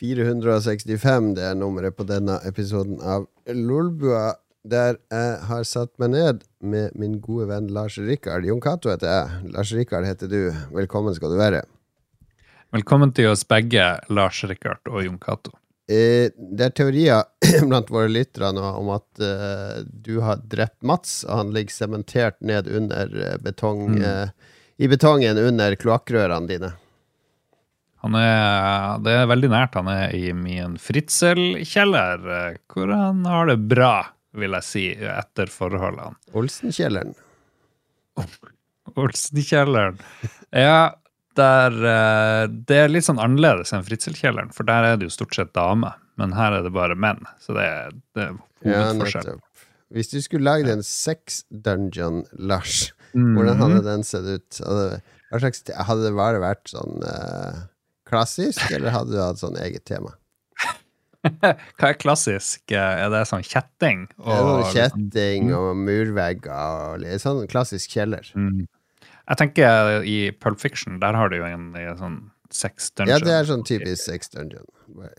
465, det er nummeret på denne episoden av Lolbua, der jeg har satt meg ned med min gode venn Lars Rikard. Jon Cato heter jeg. Lars Rikard heter du. Velkommen skal du være. Velkommen til oss begge, Lars Rikard og Jon Cato. Eh, det er teorier blant våre lyttere nå om at eh, du har drept Mats, og han ligger sementert ned under eh, betong Mm. eh, I betongen under kloakkrørene dine. Han er, det er veldig nært. Han er i min fritzelkjeller, eh, hvor han har det bra, vil jeg si, etter forholdene. Olsenkjelleren. Olsenkjelleren. Ja, der eh, Det er litt sånn annerledes enn fritzelkjelleren, for der er det jo stort sett damer. Men her er det bare menn, så det, er- det er hovedforskjell. Ja, Hvis du skulle lagd en sex dungeon, Lars, Mhm. hvordan hadde den sett ut? Hadde, hadde det bare vært sånn eh, klassisk, eller hadde du hatt sånn eget tema? Hva er klassisk? Er det sånn kjetting? Det er noe kjetting og murvegger og litt sånn klassisk kjeller. Mm. Jeg tenker i Pulp Fiction, der har du jo en, en sånn sex dungeon. Ja, det er sånn typisk sex dungeon.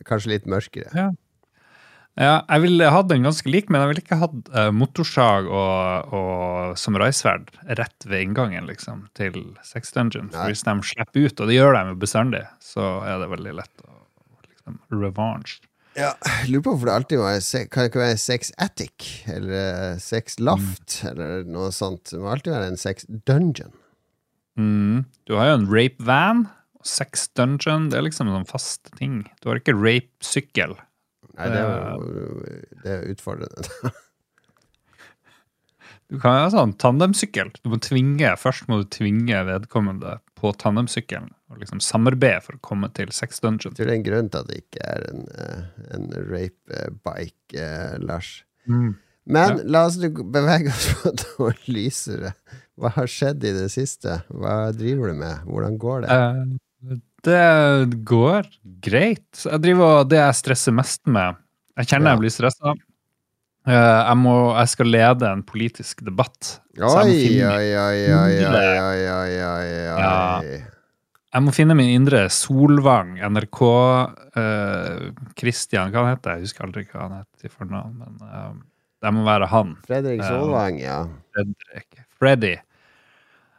Kanskje litt mørkere. Ja. Ja, jeg ville hatt den ganske lik, men jeg ville ikke hatt uh, motorsag og, og samuraisverd rett ved inngangen liksom, til Sex Dungeon. For hvis de slipper ut, og det gjør de jo bestandig, så er det veldig lett å liksom, revanche. Ja, jeg lurer på hvorfor det alltid var Kan det ikke være sex attic? Eller eh, sex loft? Eller noe sånt. Det må alltid være en sex dungeon. Mm. Du har jo en rape van, og Sex Dungeon, det er liksom en sånn fast ting. Du har ikke rape-sykkel. Nei, det er jo det er utfordrende. Du kan ha sånn tandemsykkel. Du må tvinge, Først må du tvinge vedkommende på tandemsykkelen og liksom samarbeide for å komme til Sex Dungeon. Jeg tror det er en grunn til at det ikke er en, eh, en rape-bike, eh, Lars. Mm. Men la oss bevege oss på noe lysere. Hva har skjedd i det siste? Hva driver du med? Hvordan går det? Eh, det går greit. Jeg driver, og Det jeg stresser mest med Jeg kjenner jeg blir stressa. jeg, må- jeg skal lede en politisk debatt. Oi, oi, oi. Jeg må finne min indre Solvang, NRK Kristian, Christian, hva han heter Jeg husker aldri hva han heter i fornavn, men eh, det må være han. Fredrik Solvang, ja. Fredrik. Freddy.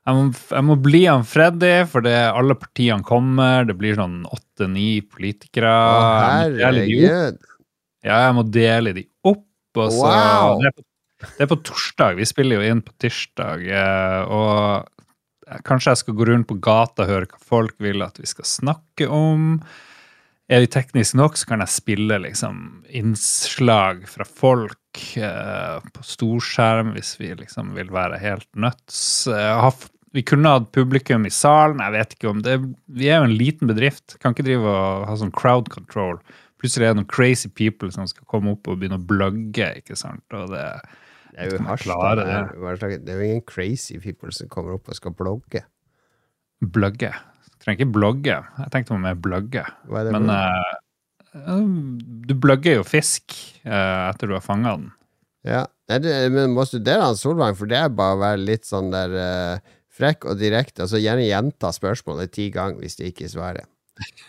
Jeg må, jeg må bli han Freddy, for det alle partiene kommer. Det blir sånn åtte-ni politikere. Å, herregud. Ja, jeg må dele de opp. Og så, Wow. det, er på, det er på torsdag. Vi spiller jo inn på tirsdag. eh, Og kanskje jeg skal gå rundt på gata og høre hva folk vil at vi skal snakke om. Er vi teknisk nok, så kan jeg spille liksom innslag fra folk eh, på storskjerm hvis vi liksom vil være helt nuts. Jeg har vi kunne hatt publikum i salen. Jeg vet ikke om det Vi er jo en liten bedrift. Kan ikke drive og ha sånn crowd control. Plutselig er det noen crazy people som skal komme opp og begynne å blogge. ikke sant? Og det, Det er jo klare Det det? det er jo ingen crazy people som kommer opp og skal blogge. blogge. Trenger ikke blogge. Jeg tenkte på mer er det Men eh, du blogger jo fisk uh, etter du har fanga den. Ja, det, men må studere han Solvang, for det er bare å være litt sånn der eh, frekk og direkte. Altså Gjerne gjenta spørsmålet ti ganger hvis de ikke svarer.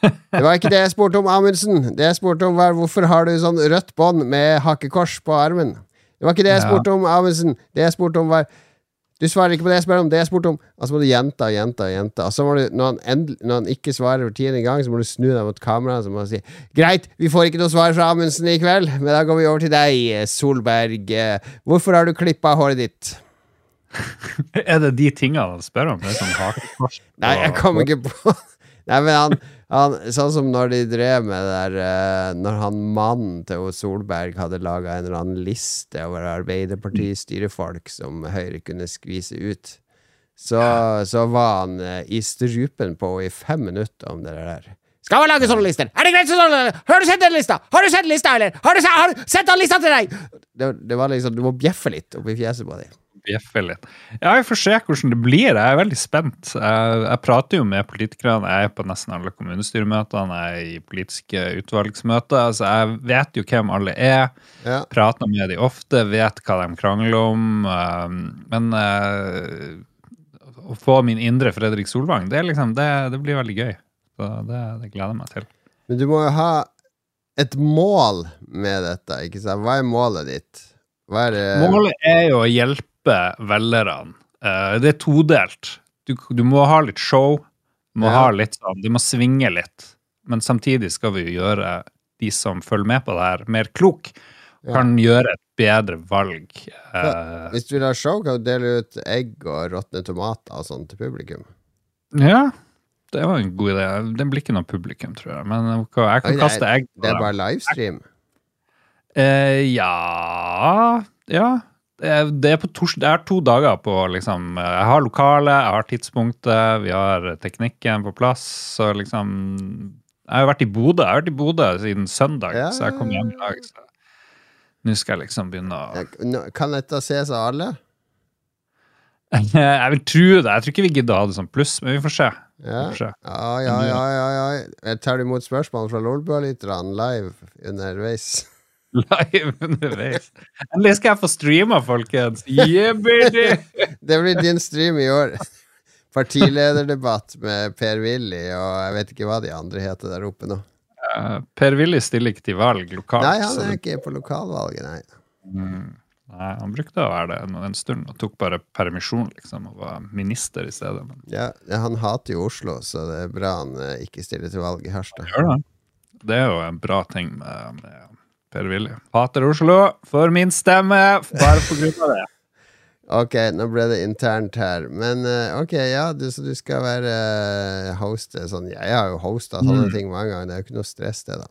Det var ikke det jeg spurte om, Amundsen. Det jeg spurte om, var hvorfor har du sånn rødt bånd med hakekors på armen? Det var ikke det jeg spurte om, Amundsen. Det jeg spurte om, var Du svarer ikke på det jeg spør om. Det jeg spurte om Og så må du gjenta og gjenta og gjenta. Og så må du, når han, endel- når han ikke svarer for tiende gang, så må du snu deg mot kameraet og si Greit, vi får ikke noe svar fra Amundsen i kveld, men da går vi over til deg, Solberg. Hvorfor har du klippa håret ditt? Er det de tingene han spør om? Det sånn Nei, jeg kom kommer ikke på Nei, men han, han Sånn som når de drev med det der uh, Når han mannen til Solberg hadde laga en eller annen liste over Arbeiderparti-styrefolk som Høyre kunne skvise ut, så, så var han uh, i strupen på henne i fem minutter om det der. Skal vi lage sånne lister? Er det greit sånn? Har du sett den lista? Har du sett lista, eller? Har du, se, har du sett den lista til deg? Det, det var liksom Du må bjeffe litt oppi fjeset på dem. Bjeffe litt. Ja, vi får se hvordan det blir. Jeg er veldig spent. Jeg, jeg prater jo med politikerne. Jeg er på nesten alle kommunestyremøtene. Jeg er i politiske utvalgsmøter. Så jeg vet jo hvem alle er. Ja. Prater med de ofte, vet hva de krangler om. um, Men eh, å få min indre Fredrik Solvang, det, liksom, det, det blir veldig gøy. Så det, det gleder jeg meg til. Men du må jo ha et mål med dette, ikke sant? Hva er målet ditt? Er Målet er jo å hjelpe velgerne. Eh, det er todelt. Du, du må ha litt show. Du må Ja. ha litt sånn, Du må svinge litt. Men samtidig skal vi jo gjøre de som følger med på det her, mer klok. Ja. Kan gjøre et bedre valg. Eh, Hvis du vil ha show, kan du dele ut egg og råtne tomater og sånn til publikum. ja, det var en god idé. Det blir ikke noe publikum, tror jeg. Men jeg kan er- kaste egg Det er bare livestream. Eh, ja Ja. Det er, det er på tors Jeg har to dager på liksom Jeg har lokalet, jeg har tidspunktet, vi har teknikken på plass. Så liksom Jeg har jo vært i Bodø Jeg har vært i Bodø siden søndag, Ja. så jeg kom hjem i dag. Så nå skal jeg liksom begynne å Kan dette ses av alle? Jeg vil tro det. Jeg tror ikke vi gidder å ha det som pluss, men vi får se. Vi Ja. får se. Ja, ja, ja, ja, ja. Jeg tar imot spørsmål fra Lolbua-lytterne live underveis. Live underveis. Endelig skal jeg få streama, folkens! Yeah, baby! Det blir din stream i år. Partilederdebatt med Per-Willy og jeg vet ikke hva de andre heter der oppe nå. Uh, Per-Willy stiller ikke til valg lokalt. Nei, han er det- ikke på lokalvalget, nei. Mm. Nei, han brukte å være det en, en stund, og tok bare permisjon, liksom, og var minister i stedet. Men Ja, han hater jo Oslo, så det er bra han eh, ikke stiller til valg i Harstad. det. Det er jo en bra ting med, med Per-Willy. Hater Oslo for min stemme, bare på grunn av det. Ok, nå ble det internt her. Men eh, ok, ja, du, så du skal være uh, host sånn Jeg har jo hosta sånne Mm. ting mange ganger. Det er jo ikke noe stress, det, da.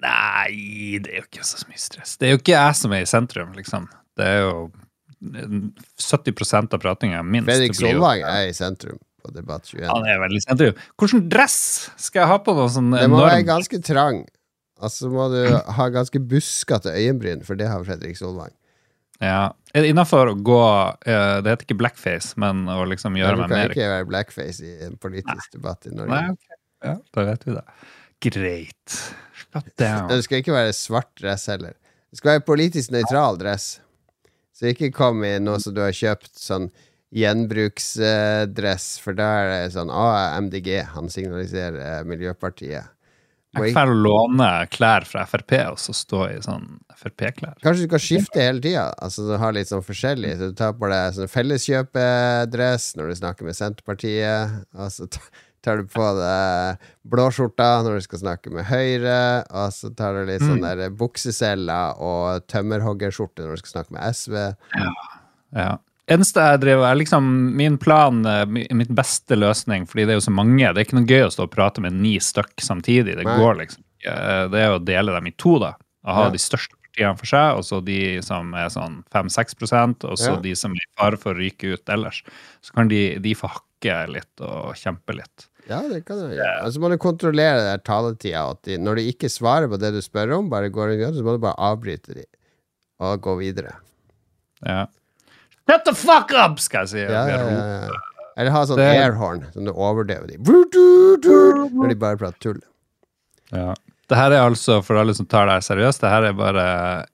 Nei, det er jo ikke så mye stress. Det er jo ikke jeg som er i sentrum, liksom. Det er jo 70 av pratinga, minst. Fredrik Solvang er i sentrum på Debatt 21. Han er veldig i sentrum. Hvordan dress skal jeg ha på noe sånn Det må være ganske trang. Altså må du ha ganske buskete øyenbryn, for det har Fredrik Solvang. Ja. Er det innafor å gå eh, Det heter ikke blackface, men å liksom gjøre meg mer du kan ikke være blackface i en politisk debatt i Norge. Nei, okay. Ja, da vet vi det. Greit. Shut down. Det skal ikke være svart dress heller. Det skal være politisk nøytral dress. Så ikke kom i noe som du har kjøpt sånn gjenbruksdress, for da er det sånn Å, MDG, han signaliserer eh, Miljøpartiet. Jeg får låne klær fra Frp og så stå i sånn Frp-klær. Kanskje du skal skifte hele tida? Altså du har litt sånn forskjellig. Så du tar på deg sånn felleskjøpedress når du snakker med Senterpartiet. Og så tar du på deg blåskjorta når du skal snakke med Høyre. Og så tar du litt sånn der bukseseller og tømmerhoggerskjorte når du skal snakke med SV. Ja, Ja. Eneste jeg driver, er liksom min plan, eh, mitt beste løsning, fordi det er jo så mange. Det er ikke noe gøy å stå og prate med ni stykk samtidig. Det Nei. går liksom. Eh, Det er å dele dem i to, da. Å ha Ja. de største partiene for seg, og så de som er sånn 5-6% og så Ja. de som er i fare for å ryke ut ellers. Så kan de, de få hakke litt og kjempe litt. Ja, det kan du gjøre. Og så må du kontrollere der taletida. At de, når de ikke svarer på det du spør om, bare går så må du bare avbryte de og gå videre. Ja. Shut the fuck up, skal jeg si. Ja, ja, ja, ja. Eller ha sånn Det- airhorn, som du overdøver de. Når de bare prater tull. Ja. Det her er altså, for alle som tar det her seriøst, det her er bare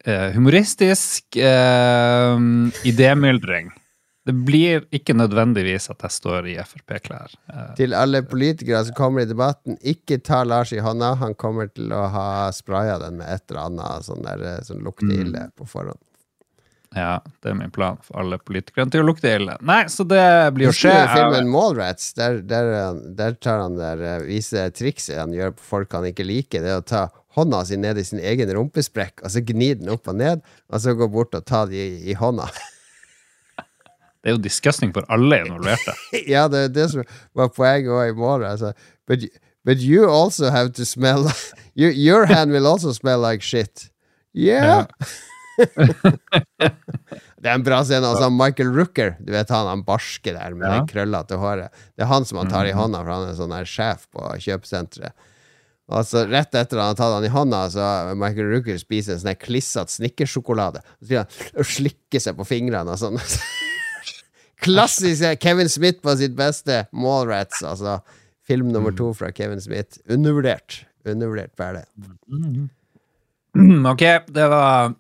eh, humoristisk eh, idémyldring. Det blir ikke nødvendigvis at jeg står i Frp-klær. Eh, Til alle politikere som kommer i debatten, ikke ta Lars i hånda. Han kommer til å ha spraya den med et eller annet sånn der, som lukter Mm. ille på forhånd. Ja, det er min plan for alle politikerne til å lukte ille. Nei, så det blir å Husker skje. I filmen Mallrats? Der, der, der tar han der eh, viser trikset han gjør på folk han ikke liker. Det er å ta hånda si ned i sin egen rumpesprekk, og så gni den opp og ned, og så gå bort og ta de i, i hånda. Det er jo disgusting for alle involverte. ja, det er det som var poenget òg i morgen. Altså. But, but you also have to smell you, Your hand will also smell like shit. Yeah. det er en bra scene. Altså, Michael Rooker, du vet han, han barske der med Ja. det krøllete håret. Det er han som han tar i hånda, for han er sånn der sjef på kjøpesenteret. Og så Rett etter han har tatt han i hånda, så Michael Rooker spiser en sånn her klissete snickersjokolade. Så og slikker seg på fingrene og sånn. Klassisk Kevin Smith på sitt beste. Mallrats, altså. Film nummer to fra Kevin Smith. Undervurdert. Undervurdert det. Mm, ok, det var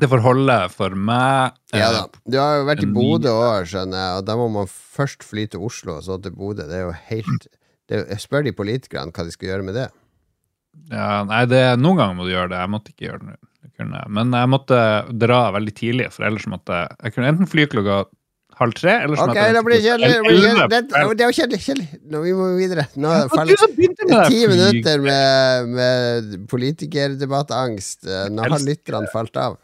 Det får holde for meg. Ja da. Du har jo vært i Bodø òg, skjønner jeg, og da må man først fly til Oslo og så til Bodø. Det er jo helt det er, spør de politikerne hva de skal gjøre med det. Ja, nei, det, noen ganger må du gjøre det. Jeg måtte ikke gjøre det nå. Men jeg måtte dra veldig tidlig, for ellers måtte jeg Jeg kunne enten fly klokka halv tre, eller så okay, måtte jeg det blir kjedelig. det, det er jo kjedelig. kjedelig. Nå, vi må videre. Nå Det var faller ti minutter med, med politikerdebattangst. Eh, Nå har lytterne falt av.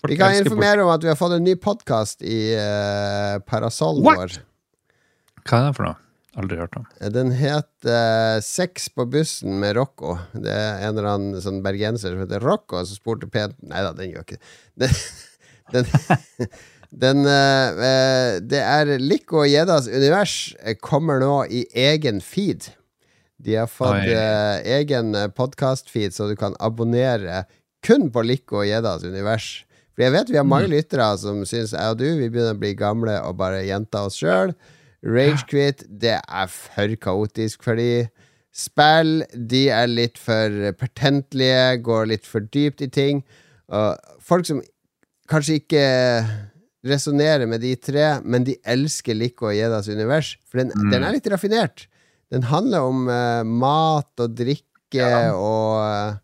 Folk Vi kan informere om at vi har fått en ny podkast i uh, parasollen vår. Hva er det for noe? Aldri hørt om. Den heter Sex på bussen med Rocco. Det er en eller annen sånn bergenser som heter Rocco, som spurte pent Nei da, den gjør ikke det. Den, den, uh, eh, eh, Det er Lico og gjeddas univers eh, kommer nå i egen feed. De har fått eh, egen podkast-feed, så du kan abonnere kun på Lico og gjeddas univers. For jeg vet vi har mange lyttere som syns jeg og du vi begynner å bli gamle og bare gjenta oss sjøl. Ragequit, det er for kaotisk for de. Spill, de er litt for pertentlige, går litt for dypt i ting. Og folk som kanskje ikke resonnerer med de tre, men de elsker Lico og Gjedas univers, for den, den er litt raffinert. Den handler om uh, mat og drikke og eh,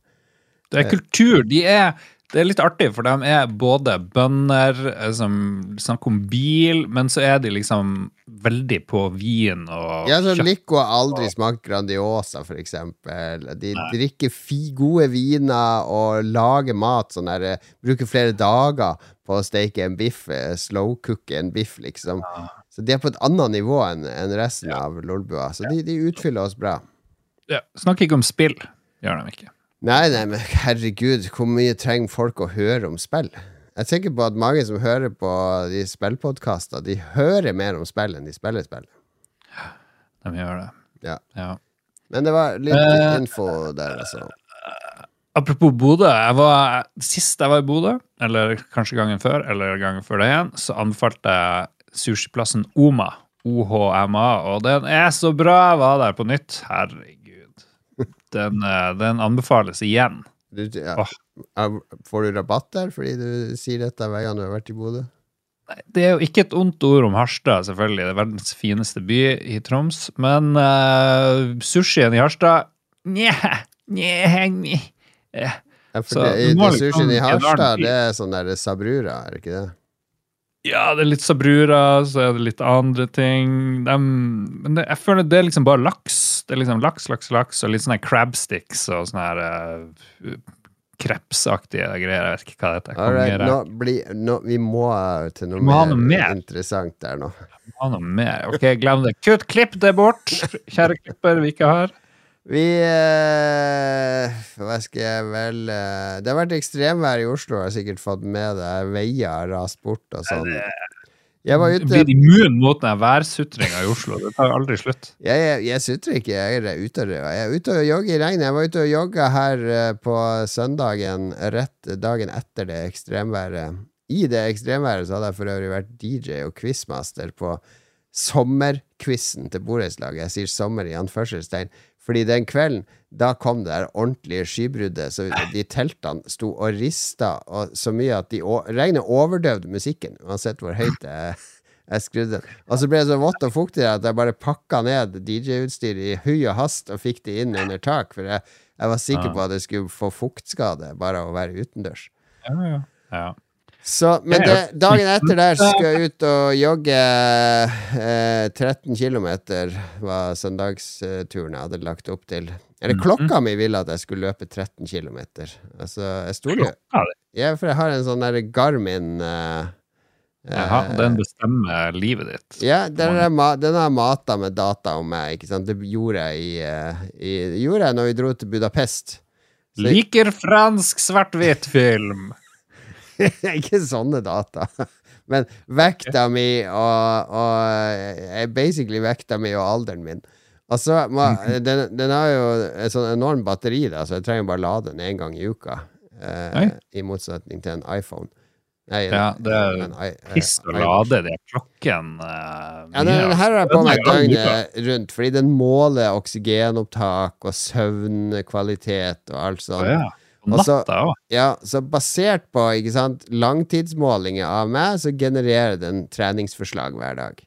Det er kultur. De er det er litt artig, for de er både bønder eh, som snakker om bil, men så er de liksom veldig på vin og Ja, så. Lico har aldri smakt Grandiosa, for eksempel. De drikker fi gode viner og lager mat sånn der eh, Bruker flere dager på å steke en biff, slowcooke slow-cooke en biff, liksom. Så de er på et annet nivå enn resten av Lolbua. Så de, de utfyller oss bra. Ja, snakker ikke om spill, gjør de ikke. Nei, nei, men herregud, hvor mye trenger folk å høre om spill? Jeg er sikker på at mange som hører på de spillpodkaster, de hører mer om spill enn de spiller spill. De gjør det. Ja. Ja. Men det var litt litt info der, altså. Apropos Bodø. Jeg var, sist jeg var i Bodø, eller kanskje gangen før, eller gangen før det igjen, så anbefalte jeg sushiplassen Oma. OHMA. Og den er så bra! Jeg var der på nytt. Herregud. Den, eh, den anbefales igjen. Du, ja. Får du rabatt der fordi du sier dette hver gang du har vært i Bodø? Det er jo ikke et ondt ord om Harstad, selvfølgelig. Det er verdens fineste by i Troms. Men uh, sushien i Harstad Nje, nje, nje. Eh, Ja, for det, sushien i Harstad, det er sånn der sabrura, er det ikke det? Ja, det er litt sabrura, så er det litt andre ting. De, men det, jeg føler det er liksom bare laks. Det er liksom laks, laks, laks, og litt sånne crabsticks og sånne her uh, krepsaktige greier. Jeg vet ikke hva det heter. Right, nå bli, nå, vi må uh, til noe må mer, mer. interessant der nå. Vi må Ha noe mer. Ok, glem det. Kutt, klipp det bort, kjære klipper vi ikke har. Vi eh, Hva skal jeg vel eh, Det har vært ekstremvær i Oslo, har jeg sikkert fått med deg. Veier har rast bort og sånn. Jeg var ute Blir immun mot den værsutringa i Oslo. Det tar aldri slutt. Jeg, jeg, jeg sutrer ikke, jeg er ute, og- jeg er ute og jogger i regnet. Jeg var ute og jogga her eh, på søndagen, rett dagen etter det ekstremværet. I det ekstremværet så hadde jeg for øvrig vært DJ og quizmaster på sommerquizen til borettslaget. Jeg sier sommer i anførselstegn. Fordi den kvelden, da kom det der ordentlige skybruddet, så de teltene sto og rista og så mye at de regnet overdøvde musikken, uansett hvor høyt jeg, jeg skrudde. Og så ble det så vått og fuktig at jeg bare pakka ned DJ-utstyret i hui og hast og fikk det inn under tak, for jeg, jeg var sikker på at jeg skulle få fuktskade bare av å være utendørs. Ja, ja. ja. Så, men Det dagen etter der skulle jeg ut og jogge eh, 13 km, var søndagsturen jeg hadde lagt opp til. Eller klokka mi ville at jeg skulle løpe 13 km. Altså, jeg stoler jo Ja, for jeg har en sånn der Garmin eh, Jaha, den bestemmer livet ditt. Ja, den, er jeg den har mata med data om meg, ikke sant. Det gjorde jeg i, eh, i gjorde jeg når vi dro til Budapest. Så- Liker fransk svart-hvitt-film. ikke sånne data. Men vekta mi og, og eh, Basically vekta mi og alderen min. Altså, må, den, den har jo et sånn enorm batteri, da, så jeg trenger bare lade den én gang i uka. Eh, I motsetning til en iPhone. Nei, Ja, det er en i- eh, Piss å lade de klokken uh, Ja, den, den her har jeg på meg Den døgnet rundt, fordi den måler oksygenopptak og søvnkvalitet og alt sånt. ja. Og Og natta òg. Ja, så basert på ikke sant, langtidsmålinger av meg, så genererer den treningsforslag hver dag.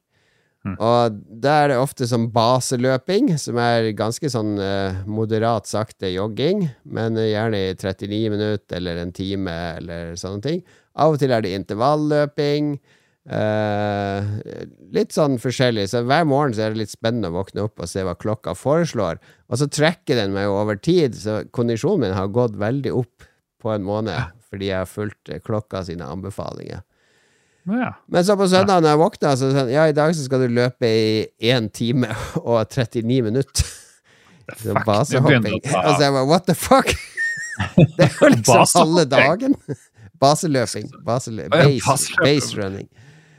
Mm. Og da er det ofte sånn baseløping, som er ganske sånn eh, moderat sakte jogging, men gjerne i 39 minutter eller en time eller sånne ting. Av og til er det intervalløping. Eh, litt sånn forskjellig. Så hver morgen så er det litt spennende å våkne opp og se hva klokka foreslår. Og så trekker den meg jo over tid, så kondisjonen min har gått veldig opp på en måned fordi jeg har fulgt eh, klokka sine anbefalinger. Ja. Men så på søndag når jeg våkna, så sa han ja, i dag så skal du løpe i 1 time og 39 minutter. Så basehopping. Og så jeg bare, what the fuck? Det er jo liksom halve dagen. Baseløping. Basele base, baseløping. base running.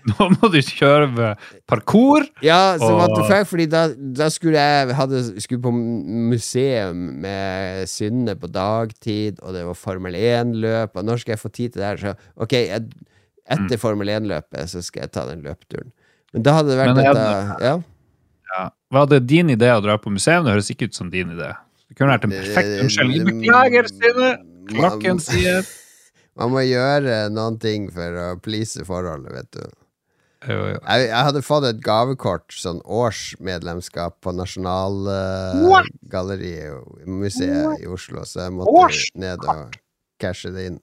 Nå må du kjøre parkour. Ja, the Og- fuck, fordi da, da skulle jeg hadde, skulle på museum med Synne på dagtid, og det var Formel 1-løp, og når skal jeg få tid til det her? Så ok, jeg, Mm. etter Formel 1-løpet så skal jeg ta den løpeturen. Men da hadde det vært dette Ja. Ja. Var det din idé å dra på museum? Det høres ikke ut som din idé. Det kunne vært en perfekt unnskyldning. Beklager, Synne! Klokken sier Man må gjøre noen ting for å please forholdet, vet du. Jo, jo. Jeg, jeg hadde fått et gavekort, sånn årsmedlemskap på Nasjonalgalleriet, Nasjonalgalleriet, museet i Oslo, så jeg måtte Års? ned og cashe det inn.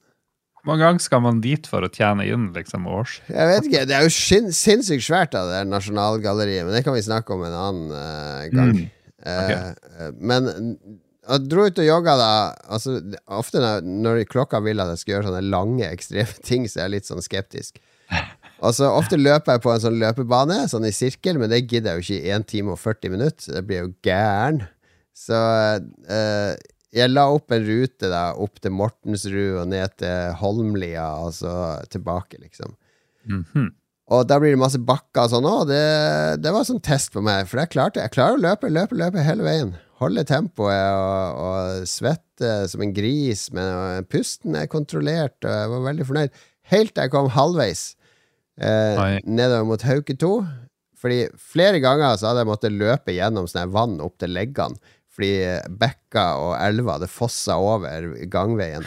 Hvor mange ganger skal man dit for å tjene inn liksom års? Jeg vet ikke, Det er jo sin, sinnssykt svært da, det der Nasjonalgalleriet, men det kan vi snakke om en annen uh, gang. Mm. Okay. Uh, men jeg dro ut og jogga da altså, Ofte når, når klokka vil at jeg skal gjøre sånne lange, ekstreme ting, så jeg er jeg litt sånn skeptisk. Og så Ofte løper jeg på en sånn løpebane, sånn i sirkel, men det gidder jeg jo ikke i 1 time og 40 minutter. Det blir jo gæren. Så eh, jeg la opp en rute da opp til Mortensrud og ned til Holmlia, og så tilbake, liksom. Mhm. Og da blir det masse bakker og sånn òg. Det, det var sånn test på meg, for jeg klarte Jeg klarer å løpe, løpe, løpe hele veien. Holde tempoet og, og svette som en gris, men pusten er kontrollert, og jeg var veldig fornøyd. Helt til jeg kom halvveis eh, nedover mot Hauke 2. Fordi flere ganger så hadde jeg måttet løpe gjennom sånn vann opp til leggene. Fordi bekka og elva hadde fossa over gangveien.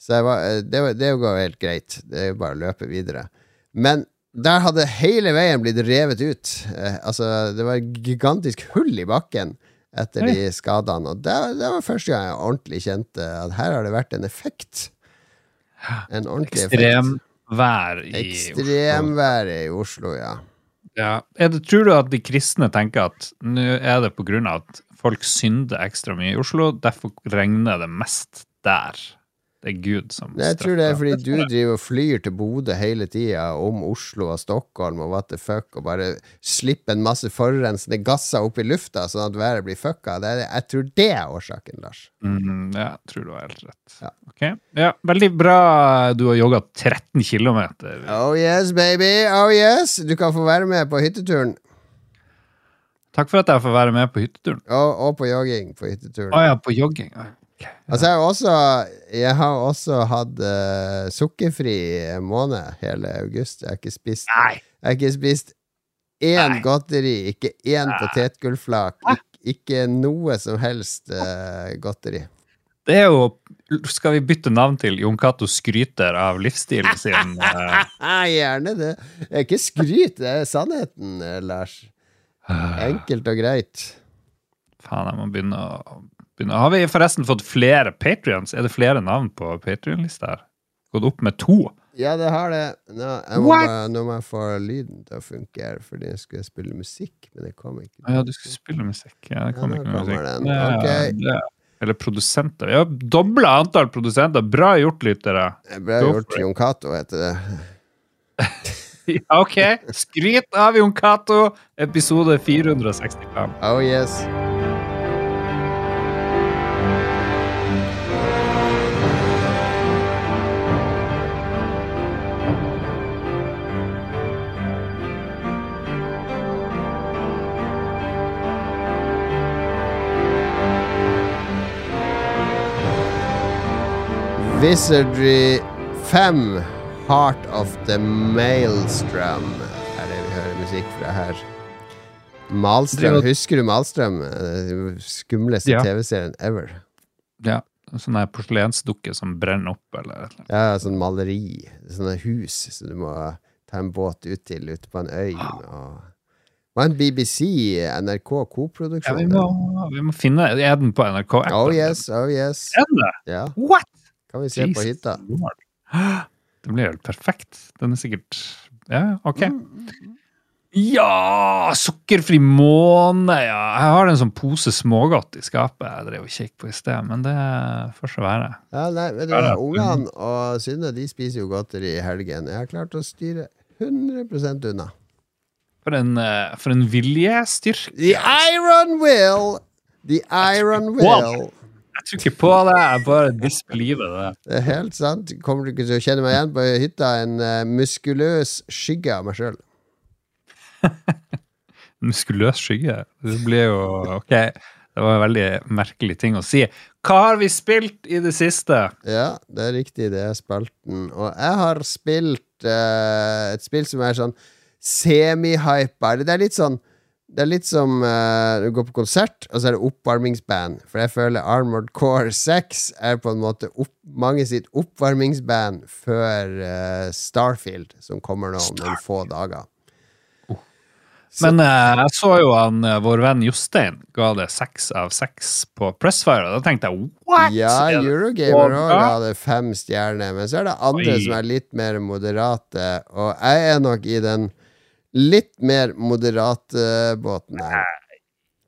Så var, eh, det, var, det går helt greit. Det er jo bare å løpe videre. Men der hadde hele veien blitt revet ut. Eh, altså, det var et gigantisk hull i bakken etter Oi. de skadene. Og det, det var første gang jeg ordentlig kjente at her har det vært en effekt. En ordentlig effekt. Ekstremvær i Ekstremvær i Oslo, ja. Ja. Er det, tror du at de kristne tenker at nå er det på grunn av at folk synder ekstra mye i Oslo, derfor regner det mest der? Det er Gud som Jeg tror det er fordi du driver og flyr til Bodø hele tida om Oslo og Stockholm og what the fuck, og bare slipper en masse forurensende gasser opp i lufta sånn at været blir fucka. Det er, jeg tror det er årsaken, Lars. Mm, ja, jeg tror du har helt rett. Ja. Okay. Ja, veldig bra. Du har jogga 13 km. Oh yes, baby! Oh yes! Du kan få være med på hytteturen. Takk for at jeg får være med på hytteturen. Og, og på jogging på hytteturen. Å ja, på jogging. Ok. Altså, jeg har også, jeg har også hatt uh, sukkerfri måned hele august. Jeg har ikke spist Nei! Jeg har ikke spist én Nei. godteri, ikke én potetgullflak, ikke, ikke noe som helst uh, godteri. Det er jo Skal vi bytte navn til Jon Cato skryter av livsstilen sin? Uh... Gjerne det. Det er ikke skryt, det er sannheten, Lars. Enkelt og greit. Faen, jeg må begynne å. Har vi forresten fått flere patrions? Er det flere navn på Patrion-lista her? Gått opp med to? Ja, det har det. Nå, jeg må, bare, nå må jeg få lyden til å funke fordi jeg skulle spille musikk, men det kom ikke. Ja, du skulle spille musikk. Ja, det kom Ja, ikke noe musikk. den. Ja, okay. ja. Eller produsenter. Vi har dobla antall produsenter. Bra gjort, lyttere. Bra gjort. Jon Cato heter det. Ja, ok. Skryt av Jon Cato, episode 465. Oh yes. Wizardry 5 Heart of the Maelstrom er det vi hører musikk fra her. Malstrøm, Det er husker du Malstrøm? Den Skumleste Ja. TV-serien ever. Ja. Sånn porselensdukke som brenner opp, eller et. Ja, sånn maleri. Sånne hus som du må ta en båt ut til ute på en øy. Og Var en BBC, NRK Ja, koproduksjon. vi, må, vi må finne Er den på NRK? Oh yes, oh yes. Er den det? Ja, What? Kan vi se på Jesus hytta. Lord. Det blir helt perfekt. Den er sikkert Ja, OK. Ja! Sukkerfri måne, ja. Jeg har en sånn pose smågodt i skapet jeg drev og kikket på i sted, men det får så være. Ja, nei, vet du. Ungene og Synne de spiser jo godteri i helgen. Jeg har klart å styre 100% unna. For en, eh, for en viljestyrke. The iron will! The iron will. Tror ikke på det, jeg bare disbeliever det. Det er helt sant. Kommer du ikke til å kjenne meg igjen på hytta? En uh, muskuløs skygge av meg sjøl. Muskuløs skygge. Det blir jo OK. Det var en veldig merkelig ting å si. Hva har vi spilt i det siste? Ja, det er riktig, det er spalten. Og jeg har spilt uh, et spill som er sånn semi-hypa. Det er litt sånn Det er litt som uh, du går på konsert, og så er det oppvarmingsband. For jeg føler Armored Core 6 er på en måte opp, mange sitt oppvarmingsband før uh, Starfield, som kommer nå om noen få dager. Så- Men eh, jeg så jo han, vår venn Jostein ga det seks av seks på Pressfire, og da tenkte jeg what?! Ja, Er Eurogamer òg ga hadde fem stjerner, men så er det andre Oi. som er litt mer moderate, og jeg er nok i den litt mer moderate båten her.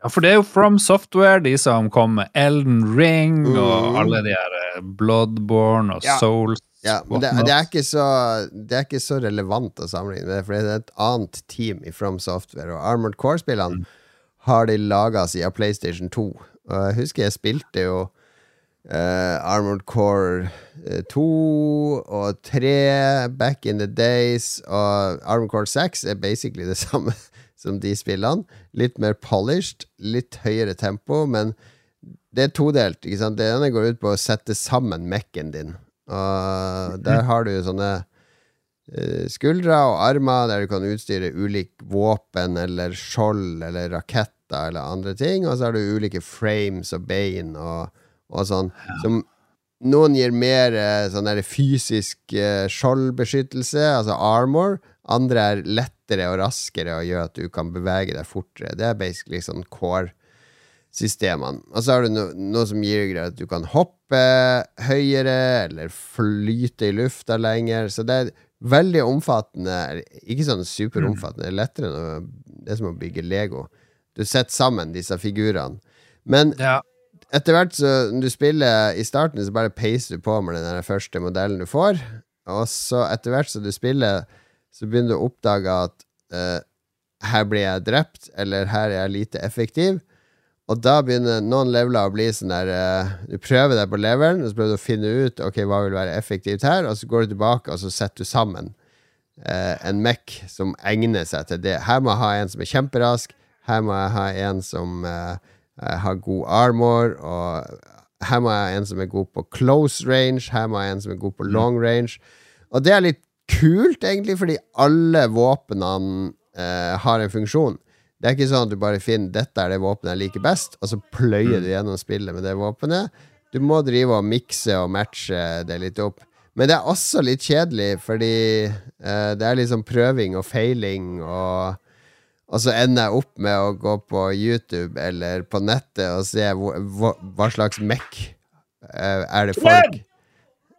Ja, for det er jo From Software, de som kom med Elden Ring og Mm. alle de her eh, Bloodborne og Ja. Souls. Ja, men det, det, er ikke så, det er ikke så relevant å sammenligne med, for det er et annet team i From Software, og Armored Core-spillene har de laga siden PlayStation 2. Og jeg husker jeg spilte jo eh, Armored Core eh, 2 og 3 back in the days, og Armored Core 6 er basically det samme som de spillene. Litt mer polished, litt høyere tempo, men det er todelt. ikke sant? Det ene går ut på å sette sammen mekken din. Og der har du sånne eh, skuldre og armer der du kan utstyre ulik våpen eller skjold eller raketter eller andre ting. Og så har du ulike frames og bein og, og sånn. Som noen gir mer eh, sånn der fysisk eh, skjoldbeskyttelse, altså armor. Andre er lettere og raskere og gjør at du kan bevege deg fortere. Det er basically sånn core systemene. Og så har du no, noe som gir deg at du kan hoppe høyere, eller flyte i lufta lenger. Så det er veldig omfattende. Ikke sånn superomfattende, det er lettere enn å, det er som å bygge Lego. Du setter sammen disse figurene. Men Ja. Etter hvert når du spiller i starten, så bare peiser du på med den første modellen du får. Og så etter hvert som du spiller, så begynner du å oppdage at uh, her blir jeg drept, eller her er jeg lite effektiv. Og da begynner noen leveler å bli sånn der uh, Du prøver deg på levelen, og så prøver du å finne ut Ok, hva vil være effektivt her, og så går du tilbake, og så setter du sammen uh, en MEC som egner seg til det. Her må jeg ha en som er kjemperask, her må jeg ha en som eh, har god armor, og her må jeg ha en som er god på close range, her må jeg ha en som er god på long range. Og det er litt kult, egentlig, fordi alle våpnene eh, har en funksjon. Det er ikke sånn at du bare finner 'dette er det våpenet jeg liker best', og så pløyer du gjennom spillet med det våpenet. Du må drive og mikse og matche det litt opp. Men det er også litt kjedelig, fordi eh, det er liksom prøving og feiling, og, og så ender jeg opp med å gå på YouTube eller på nettet og se hva, hva, hva slags mekk eh, er det folk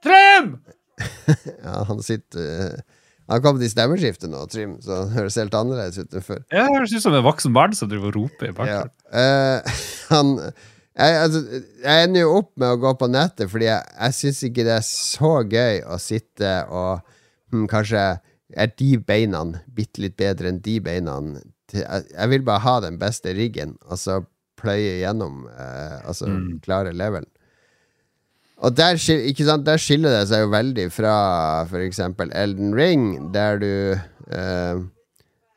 Trym! Ja, han sitter Han har kommet i stemmeskifte nå, Trym, så han høres helt annerledes ut enn før. Ja, Det høres ut som en voksen barn som driver og roper i Ja. bakgrunnen. Eh, han jeg, altså, jeg ender jo opp med å gå på nettet fordi jeg, jeg syns ikke det er så gøy å sitte og hm, Kanskje er de beina bitte litt bedre enn de beina. Jeg, vil bare ha den beste riggen, og så pløye gjennom, eh, altså Mm. klare levelen. Og der, ikke sant, der skiller det seg jo veldig fra eksempel Elden Ring, der du eh,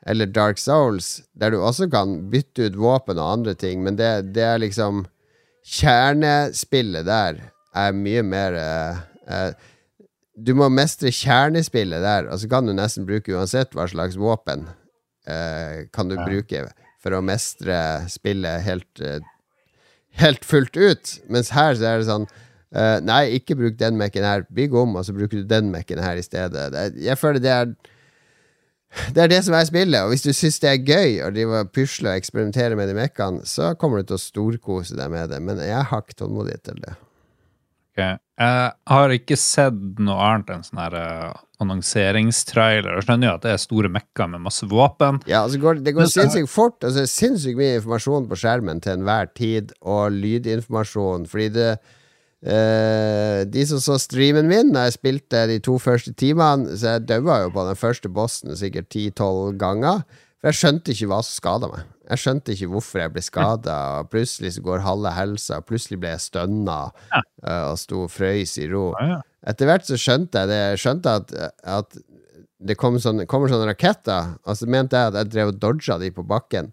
Eller Dark Souls, der du også kan bytte ut våpen og andre ting, men det, det er liksom Kjernespillet der er mye mer eh, eh, Du må mestre kjernespillet der, og så kan du nesten bruke uansett hva slags våpen kan du Ja. bruke for å mestre spillet helt eh, Helt fullt ut. Mens her så er det sånn Uh, Nei, ikke bruk den mekken her. Bygg om, og så bruker du den mekken her i stedet. Det, jeg føler det er Det er det som er spillet, og hvis du syns det er gøy å drive og pusle og eksperimentere med de mekkene, så kommer du til å storkose deg med det, men jeg har ikke tålmodighet til det. Okay. Jeg har ikke sett noe annet enn sånn her eh, annonseringstrailer. Jeg skjønner jo at det er store mekker med masse våpen. Ja, altså går, Det går sinnssykt fort. Altså, det er sinnssykt mye informasjon på skjermen til enhver tid, og lydinformasjon, fordi det eh, De som så streamen min da jeg spilte de to første timene, så jeg daua jo på den første bossen sikkert ti-tolv ganger. For jeg skjønte ikke hva som skada meg. Jeg skjønte ikke hvorfor jeg ble skada. Plutselig så går halve helsa, plutselig ble jeg stønna Ja. eh, og sto og frøys i ro. Ja, ja. Etter hvert så skjønte jeg det. Jeg skjønte at, at det kom sånne, kommer sånne raketter. Altså mente jeg at jeg drev og dodga de på bakken.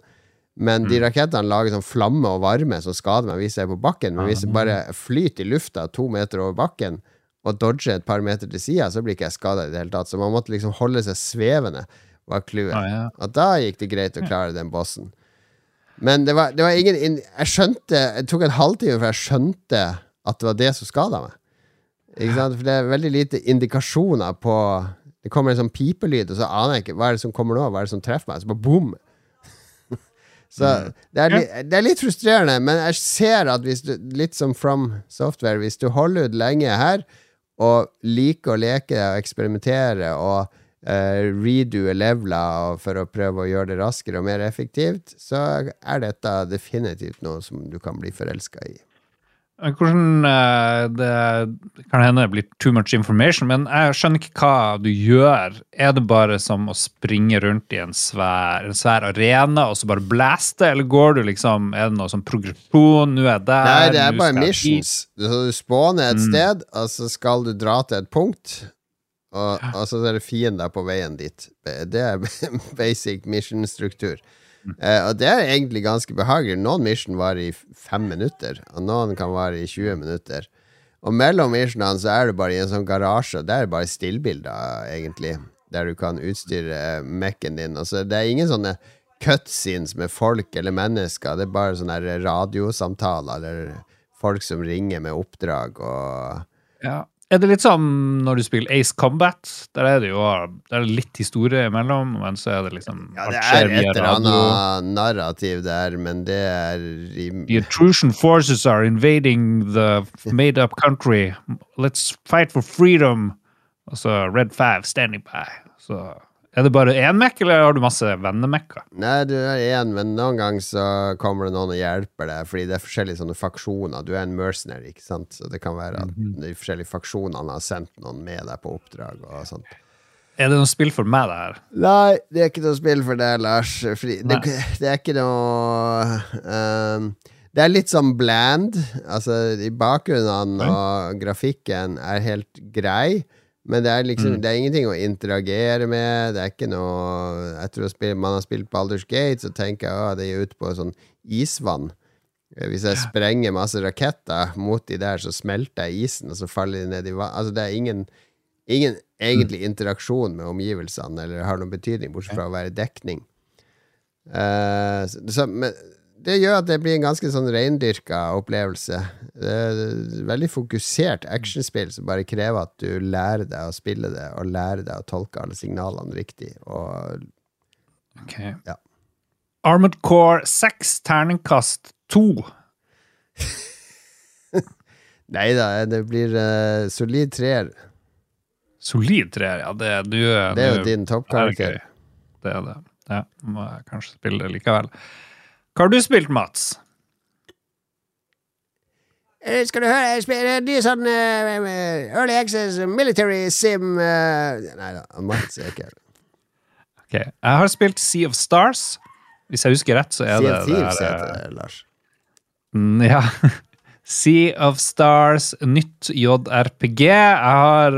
Men de rakettene lager sånn flamme og varme som skader meg hvis jeg er på bakken. Men hvis jeg bare flyter i lufta to meter over bakken og dodger et par meter til sida, så blir ikke jeg skada i det hele tatt. Så man måtte liksom holde seg svevende, var clouet. Ja. Og da gikk det greit å klare den bossen. Men det var, det var ingen Jeg skjønte Det tok en halvtime før jeg skjønte at det var det som skada meg. Ikke sant? For det er veldig lite indikasjoner på Det kommer en sånn pipelyd, og så aner jeg ikke hva er det som kommer nå. Hva er det som treffer meg? Så bare boom! så det er, det er litt frustrerende, men jeg ser at hvis du Litt som From Software, hvis du holder ut lenge her og liker å leke og eksperimentere og uh, redue leveler for å prøve å gjøre det raskere og mer effektivt, så er dette definitivt noe som du kan bli forelska i. Hvordan eh, Det kan hende det blir too much information, men jeg skjønner ikke hva du gjør. Er det bare som å springe rundt i en svær, en svær arena og så bare blaste, eller går du liksom Er det noe sånn progresjon? Nå er jeg der. Nei, det er bare missions. Du, så du spawner et Mm. sted, og så skal du dra til et punkt, og, og så er det fiender på veien dit. Det er basic mission-struktur. Eh, og det er egentlig ganske behagelig. Noen mission varer i fem minutter, og noen kan vare i 20 minutter. Og mellom missionene så er du bare i en sånn garasje, og der er det bare stillbilder, egentlig. Der du kan utstyre eh, Mac-en din. Altså, det er ingen sånne cutscenes med folk eller mennesker. Det er bare sånne radiosamtaler eller folk som ringer med oppdrag og Ja. Er det litt som når du spiller Ace Combat? Der er det jo der er det litt historie imellom, men så er det liksom Ja, det er et eller annet narrativ der, men det er i The Intrusion forces are invading the made-up country. Let's fight for freedom. Og så Red Five standing by. Så er det bare én Mac, eller har du masse vennemekker? Nei, du er én, men noen ganger så kommer det noen og hjelper deg, fordi det er forskjellige sånne faksjoner. Du er en mercenary, ikke sant, så det kan være at Mhm. de forskjellige faksjonene har sendt noen med deg på oppdrag og sånt. Er det noe spill for meg, det her? Nei, det er ikke noe spill for deg, Lars. Fordi det, det er ikke noe um, Det er litt sånn bland. Altså, i bakgrunnen og grafikken er helt grei. Men det er liksom Det er ingenting å interagere med. Det er ikke noe å spille, man har spilt Baldur's Gate, så tenker jeg at det er ute på sånn isvann. Eh, Hvis jeg sprenger masse raketter mot de der, så smelter jeg isen, og så faller de ned i vann. Altså, det er ingen Ingen egentlig interaksjon med omgivelsene eller har noen betydning, bortsett fra å være dekning. Så, så, men det gjør at det blir en ganske sånn reindyrka opplevelse. Det veldig fokusert actionspill som bare krever at du lærer deg å spille det, og lærer deg å tolke alle signalene riktig. Og Ok. Ja. Armored Core 6, terningkast 2. Nei da, det blir uh, solid treer. Solid treer, ja. Det, du, Det er jo du- din er toppkarakter. Det er det. Ja, må jeg kanskje spille det likevel. Hva har du spilt, Mats? Uh, Skal du høre, jeg spiller en ny sånn uh, Early Access Military Sim uh, Nei da, Mats er ikke. Ok, Jeg har spilt Sea of Stars. Hvis jeg husker rett, så er Sea det of Thieves der, heter det, Lars. Mm, Ja. Sea of Stars, nytt JRPG. Jeg har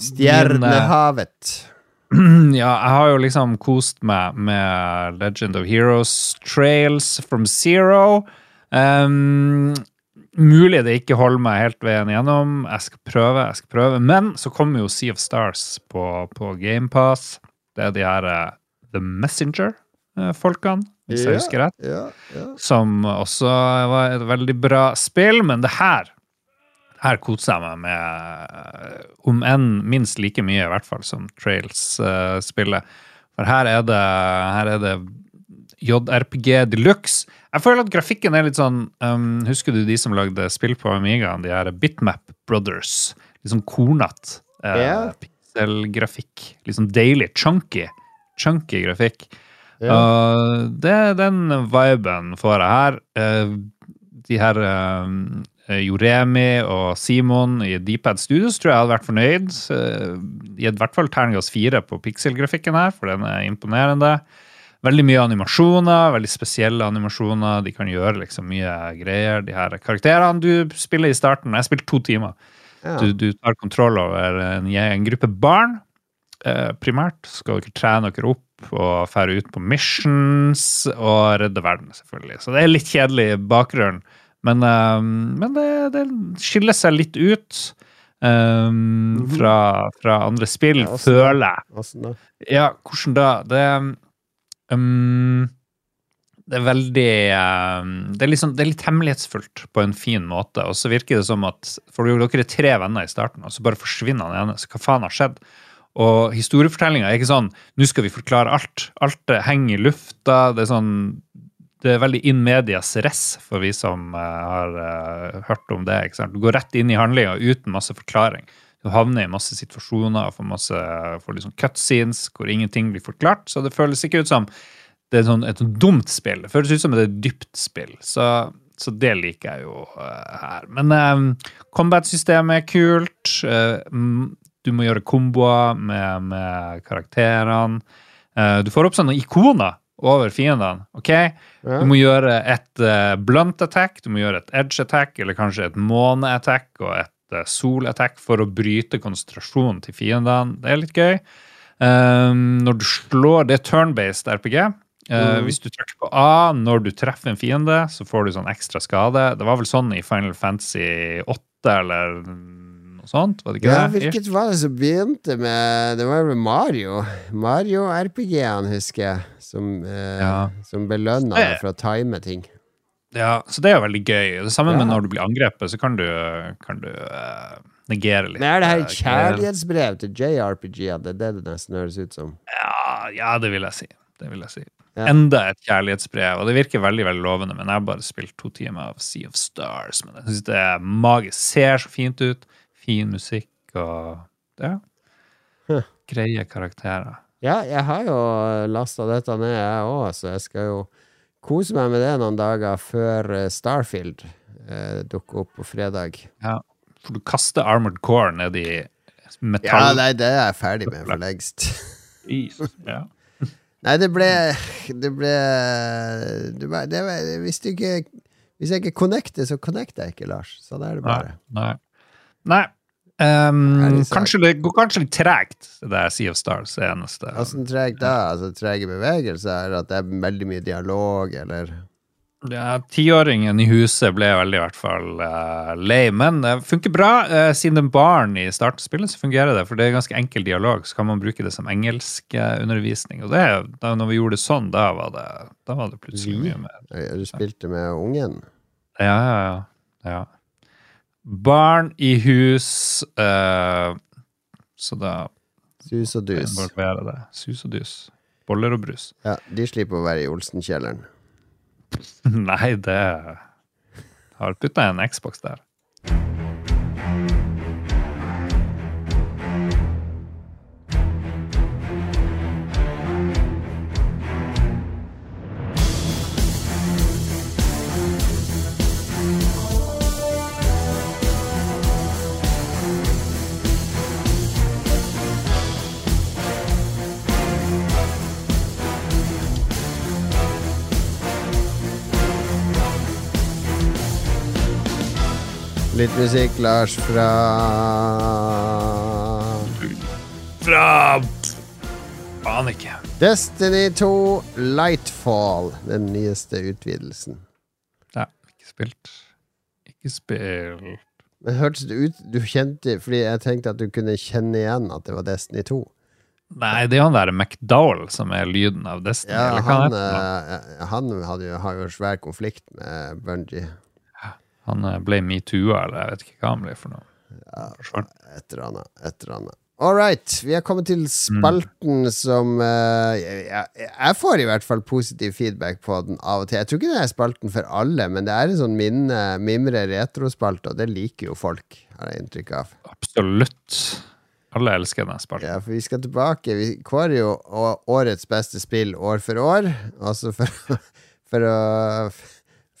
Stjernehavet. Min. Ja, jeg har jo liksom kost meg med Legend of Heroes Trails from Zero. Um, mulig det ikke holder meg helt veien gjennom. Jeg skal prøve, jeg skal prøve. Men så kommer jo Sea of Stars på, på GamePass. Det er de her uh, The Messenger-folkene, hvis jeg husker rett Yeah, yeah. som også var et veldig bra spill, men det her her koser jeg meg med, om enn minst like mye, i hvert fall, som Trails-spillet. For her er det, her er det JRPG de luxe. Jeg føler at grafikken er litt sånn um, Husker du de som lagde spill på Amigaen? De her Bitmap Brothers. Litt sånn kornete uh, yeah. pikselgrafikk. Litt sånn deilig, chunky. Chunky grafikk. Ja. Uh, det, den viben får jeg her. Uh, de her eh, Joremi og Simon i Dpad Studios tror jeg hadde vært fornøyd. Uh, i hvert fall terningkast fire på pikselgrafikken her, for den er imponerende. Veldig mye animasjoner, veldig spesielle animasjoner. De kan gjøre liksom mye greier. De her karakterene du spiller i starten Jeg spilte to timer. Ja. Du, du tar kontroll over en, en gruppe barn. Eh, primært skal dere trene dere opp og fære ut på missions og redde verden, selvfølgelig. Så det er litt kjedelig bakgrunn, men, eh, men det, det skiller seg litt ut eh, fra, fra andre spill, Ja, føler jeg. Da? Ja, hvordan da? Det um, Det er veldig um, det, er liksom, det er litt hemmelighetsfullt på en fin måte. Og så virker det som at For dere er tre venner i starten, og så bare forsvinner han ene. Så hva faen har skjedd? Og historiefortellinga er ikke sånn Nå skal vi forklare alt. Alt det henger i lufta. Det er sånn det er veldig in medias res for vi som uh, har uh, hørt om det. ikke sant? Du går rett inn i handlinga uten masse forklaring. Du havner i masse situasjoner og får masse får liksom cutscenes hvor ingenting blir forklart. Så det føles ikke ut som det er sånn, et sånn dumt spill. Det føles ut som et dypt spill. Så, så det liker jeg jo uh, her. Men uh, combat-systemet er kult. Eh, du må gjøre komboer med, med karakterene. Eh, du får opp sånne ikoner over fiendene. ok? Ja. Du må gjøre et uh, blunt attack, du må gjøre et edge attack, eller kanskje et måne-attack og et uh, sol-attack for å bryte konsentrasjonen til fiendene. Det er litt gøy. Um, når du slår Det er turn-based RPG. Uh, mm. Hvis du trykker på A når du treffer en fiende, så får du sånn ekstra skade. Det var vel sånn i Final Fantasy 8 eller noe sånt? Var det ikke Ja, det? hvilket var det som begynte med Det var vel Mario. Mario RPG-en, husker jeg, som, eh, Ja. som belønna deg for å time ting. Ja, så det er jo veldig gøy. Det samme med når du blir angrepet, så kan du, kan du eh, negere litt. Men er det her eh, et kjærlighetsbrev til JRPG? Det er det det nesten høres ut som. Ja, ja, det vil jeg si. Det vil jeg si. Ja. Enda et kjærlighetsbrev, og det virker veldig veldig lovende. Men jeg har bare spilt to timer av Sea of Stars. Men jeg syns det er magisk. Ser så fint ut. Fin musikk og ja. Huh. Greie karakterer. Ja, jeg har jo lasta dette ned, jeg òg, så jeg skal jo kose meg med det noen dager før eh, Starfield eh, dukker opp på fredag. Ja. For du kaster Armored Core ned i metall... Ja, nei, det er jeg ferdig med for lengst. is. Ja. Nei, det ble Det ble det ble, det ble, hvis, du ikke, hvis jeg ikke connecter, så connecter jeg ikke, Lars. Sånn er det bare. Nei. Nei. Sagt. kanskje det går kanskje litt tregt, det er Sea of Stars. Det eneste. Åssen tregt da? Altså trege bevegelser? At det er veldig mye dialog, eller? Ja, Tiåringen i huset ble veldig i hvert fall uh, lei, men det funker bra. Uh, siden det er barn i startspillet, så fungerer det. For det er ganske enkel dialog, så kan man bruke det som engelskundervisning. Og det, da når vi gjorde det sånn, da var det, da var det plutselig mye mer. Eh, Du spilte med ungen? Ja, ja, ja. ja. Barn i hus, eh, så da Sus og dus. Sus og dus. Boller og brus. Ja, de slipper å være i Olsenkjelleren. Nei, det Har putta en Xbox der. Litt musikk, Lars, fra Fra Aner ikke. Destiny 2 Lightfall. Den nyeste utvidelsen. Ja, ikke spilt. Ikke spilt. Men hørtes det ut Du kjente Fordi jeg tenkte at du kunne kjenne igjen at det var Destiny 2. Nei, det er han der McDowell som er lyden av Destiny. Ja, eller hva han, han? eh, han hadde jo, har jo svær konflikt med Bungie. Han eh, ble metoo-a, eller jeg vet ikke hva han ble for noe. Ja, Forsvant. et eller annet. Et eller annet. All right. Vi er kommet til spalten som uh, jeg, jeg, får i hvert fall positiv feedback på den av og til. Jeg tror ikke det er spalten for alle, men det er en sånn minne, mimre retrospalte, og det liker jo folk, har jeg inntrykk av. Absolutt. Alle elsker den spalten. Ja, for vi skal tilbake. Vi kårer jo årets beste spill år for år. Altså for, for å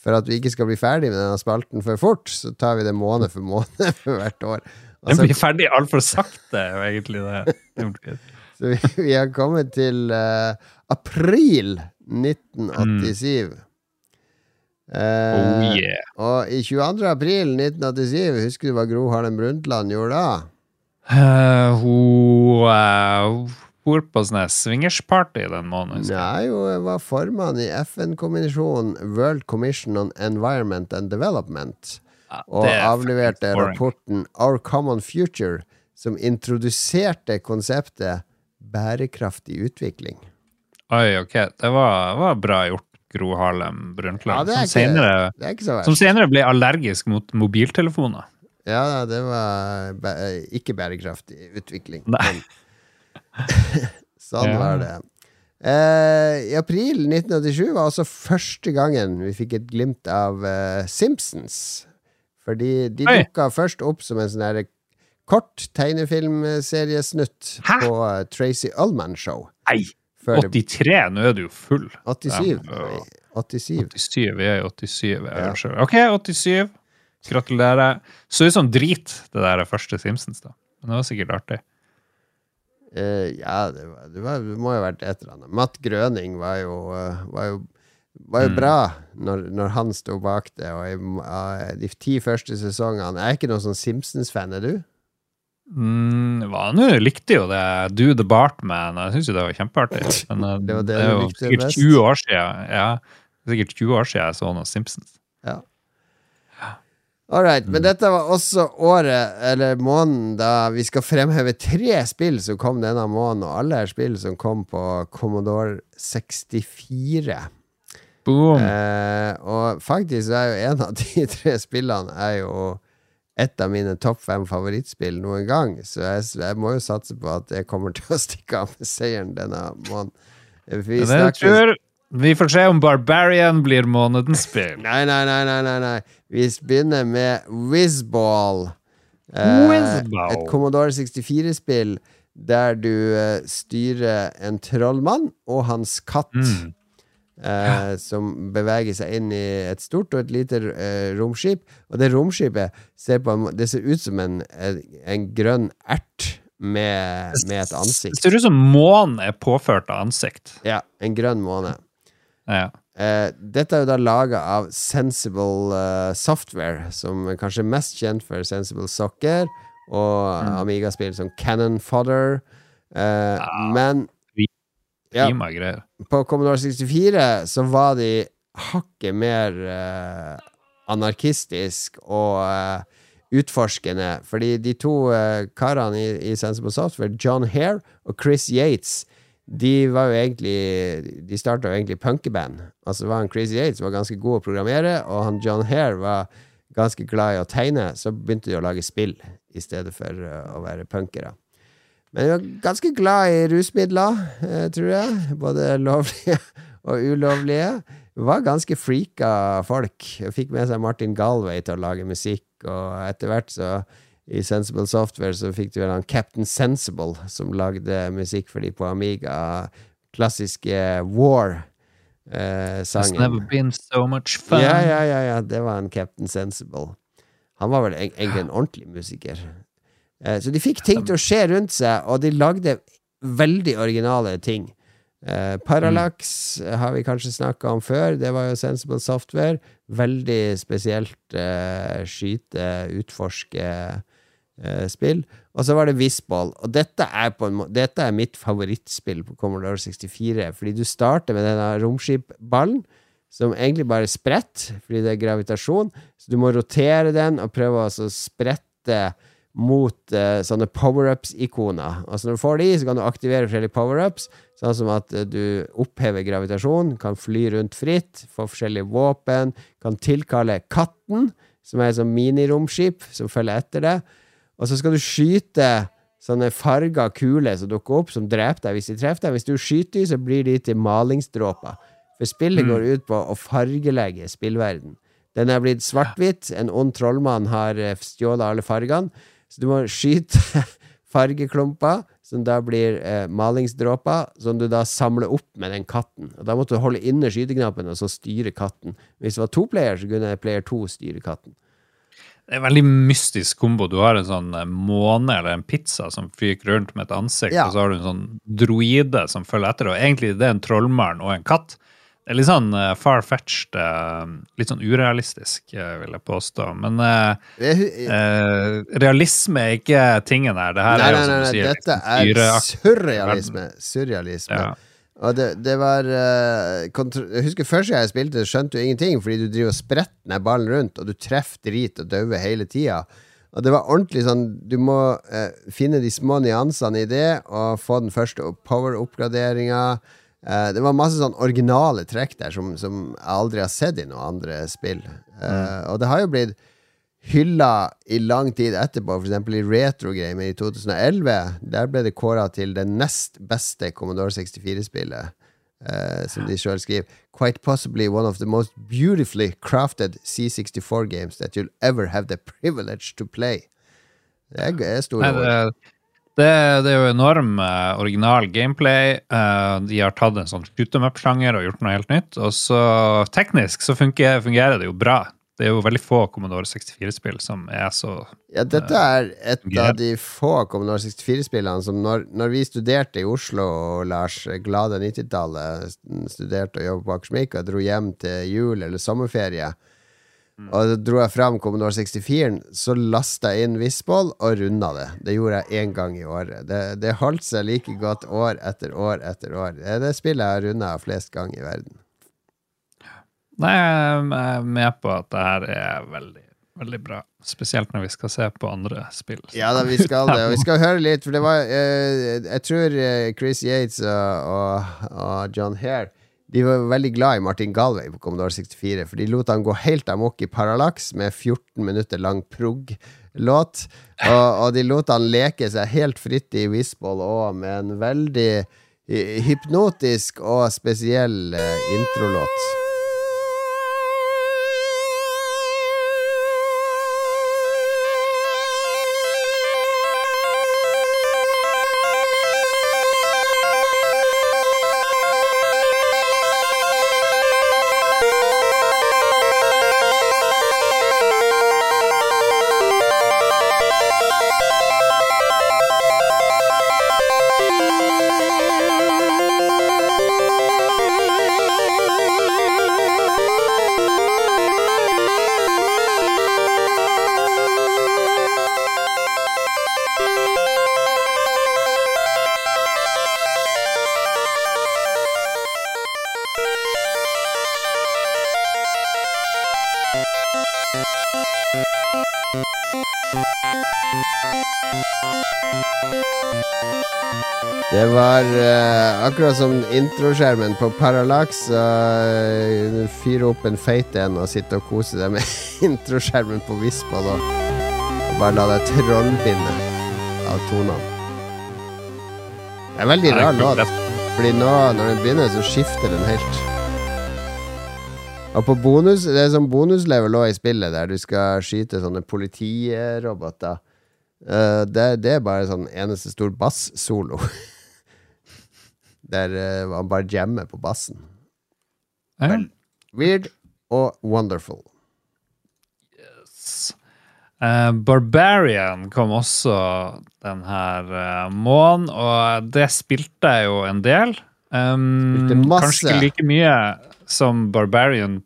For at vi ikke skal bli ferdig med denne spalten for fort, så tar vi det måned for måned for hvert år. Altså, Den blir ferdig altfor sakte, egentlig det. Så vi, vi har kommet til uh, april 1987. Eh, Oh yeah. Og i 22. april 1987, husker du hva Gro Harlem Brundtland gjorde da? Uh, hun på sånne her swingersparty den måneden. Nei, jo, jeg. Var formann i FN-kommisjonen World Commission on Environment and Development. Ja, Og er avleverte rapporten Our Common Future, som introduserte konseptet bærekraftig utvikling. Oi, ok. Det var, var bra gjort, Gro Harlem Brundtland. Ja, som, senere, er som senere ble allergisk mot mobiltelefoner. Ja, det var bæ- ikke bærekraftig utvikling. Nei. Men sånn Ja. var det. Eh, I april 1987 var også første gangen vi fikk et glimt av eh, Simpsons. Fordi de Oi. dukka først opp som en sånn kort tegnefilmseriesnutt på eh, Tracy Ullman Show. Nei! 83, nå er du jo full. 87. Ja, 87. 87, vi er i 87. Ja. Ok, 87. Gratulerer. Så ut som drit, det der første Simpsons, da. Men det var sikkert artig. Eh, ja, det, var, det, var, det må jo ha vært et eller annet. Matt Grøning var jo, eh, var jo, var jo Mm. bra når, når han sto bak det. Og i, uh, de ti første sesongene Jeg er ikke noen sånn Simpsons-fan, er du? Mm, nå? Likte jo det. Do the Bartman. Jeg syns jo det var kjempeartig. Men Det var det er jo sikkert 20 år siden. Ja, er sikkert 20 år siden jeg så noe Simpsons. All right, Mm. Men dette var også året, eller måneden, da vi skal fremheve tre spill som kom denne måneden, og alle er spill som kom på Commodore 64. Boom! Eh, og faktisk er jo en av de tre spillene er jo et av mine topp fem favorittspill noen gang, så jeg, jeg må jo satse på at jeg kommer til å stikke av med seieren denne måneden. Vi det snakkes- Vi får se om Barbarian blir månedens spill. Nei, nei, nei, nei, nei, nei. Vi begynner med Whizball. Whizball. Et Commodore 64-spill der du eh, styrer en trollmann og hans katt. Mm. eh, som beveger seg inn i et stort og et lite eh, romskip. Og det romskipet ser, på en, det ser ut som en, en, en grønn ert med, med et Det ser ut som månen er påført av ansikt. Ja, en grønn måne. Ja. Eh, dette er jo da laga av Sensible uh, Software, som er kanskje mest kjent for Sensible Soccer og Amiga-spill som Cannon Fodder. Eh, Men Ja. På Commodore 64 så var de hakket mer anarkistisk og utforskende. Fordi de to karene i, i Sensible Software, John Hare og Chris Yates, de var jo egentlig De starta jo egentlig punkeband. Altså var han Crazy Chris som var ganske god å programmere, og han John Hare var ganske glad i å tegne. Så begynte de å lage spill i stedet for eh, å være punkere. Men de var ganske glad i rusmidler, eh, tror jeg. Både lovlige og ulovlige. De Var ganske freaka folk. Fikk med seg Martin Galway til å lage musikk, og etter hvert så i Sensible Software så fikk du en Captain Sensible, som lagde musikk for de på Amiga. Klassiske War. Eh, It's sangen. never been so much fun. Ja, ja, ja, ja, det var en Captain Sensible. Han var vel egentlig en ordentlig musiker. Eh, så de fikk ting til å skje rundt seg, og de lagde veldig originale ting. Eh, Parallax har vi kanskje snakka om før. Det var jo Sensible Software. Veldig spesielt eh, skyte, utforske eh, spill. Og så var det Visball. Og dette er, en dette er mitt favorittspill på Commodore 64, fordi du starter med denne romskipballen, som egentlig bare spretter, fordi det er gravitasjon. Så du må rotere den og prøve å altså sprette mot eh, sånne power-ups-ikoner. Altså Når du får de, så kan du aktivere forskjellige power-ups, sånn som at eh, du opphever gravitasjon, kan fly rundt fritt, få forskjellige våpen, kan tilkalle katten, som er et sånt miniromskip som følger etter det. Og så skal du skyte sånne farga kuler som dukker opp, som dreper deg hvis de treffer deg. Hvis du skyter dem, så blir de til malingsdråper. For spillet går ut på å fargelegge spillverden. Den er blitt svart-hvitt. En ond trollmann har eh, stjålet alle fargene. Så du må skyte fargeklumper, som da blir eh, malingsdråper, som du da samler opp med den katten. Og Da måtte du holde inne skyteknappen og så styre katten. Hvis det var to player, så kunne player to styre katten. Det er en veldig mystisk kombo. Du har en sånn eh, måne eller en pizza som fyker rundt med et ansikt, Ja. og så har du en sånn droide som følger etter. Og egentlig det er en trollmann og en katt. Det er litt sånn uh, far-fetched, uh, litt sånn urealistisk, uh, vil jeg påstå. Men realisme er ikke tingen her. Det her Nei, er jo som du sier, dette er surrealisme. Surrealisme. Ja. Det, det var eh, Jeg husker første gang jeg spilte, skjønte du ingenting, fordi du driver og spretter ned ballen rundt, og du treffer drit og dauer hele tida. Og det var ordentlig sånn Du må eh, finne de små nyansene i det, og få den første power-oppgraderinga. Eh, det var masse sånn originale trekk der som, som jeg aldri har sett i noen andre spill. Eh, Og det har jo blitt hylla i lang tid etterpå, f.eks. i Retro-gamer i 2011. Der ble det kåra til det nest beste Commodore 64-spillet, Uh, som de sjøl skriver. Quite possibly one of the most beautifully crafted C64 games that you'll ever have the privilege to play. Det er, er store ord. det, det, det er jo enorm uh, original gameplay. Uh, de har tatt en sånn shoot em up-sjanger og gjort noe helt nytt. Og så teknisk så fungerer, fungerer det jo bra. Det er jo veldig få Commodore 64-spill som er så Ja, dette er et av de få Commodore 64-spillene som når, når vi studerte i Oslo, og Lars glade 90-tallet, studerte og jobbet på Akersmik, og dro hjem til jul eller sommerferie, og da dro jeg fram Commodore 64-en, så lasta jeg inn Visboll og runda det. Det gjorde jeg én gang i året. Det, det holdt seg like godt år etter år etter år. Det er det spillet jeg har runda flest ganger i verden. Nei, jeg er med på at det her er veldig, veldig bra. Spesielt når vi skal se på andre spill. Ja da, vi skal det. Og vi skal høre litt, for det var eh, Jeg tror eh, Chris Yates og, og, og John Hare De var veldig glad i Martin Galway på Commodore 64, for de lot han gå helt amok i Parallax med 14 minutter lang prog-låt. Og, og de lot han leke seg helt fritt i Whistball òg, med en veldig eh, hypnotisk og spesiell eh, introlåt. Akkurat som introskjermen på Parallax. Uh, fyre opp en feit en og sitte og kose deg med introskjermen på Vispa. Og, og bare la deg trollbinde av tonene. Det er en veldig rar låt, Fordi nå når den begynner, så skifter den helt. Og på bonus Det er sånn bonuslevel også i spillet, der du skal skyte sånne politiroboter. Uh, det, det er bare sånn eneste stor bass-solo. Der uh, han bare jammer på bassen. Ja. Weird og wonderful. Eh, Barbarian kom også den her uh, måneden, og det spilte jeg jo en del. Um. Kanskje ikke like mye som Barbarian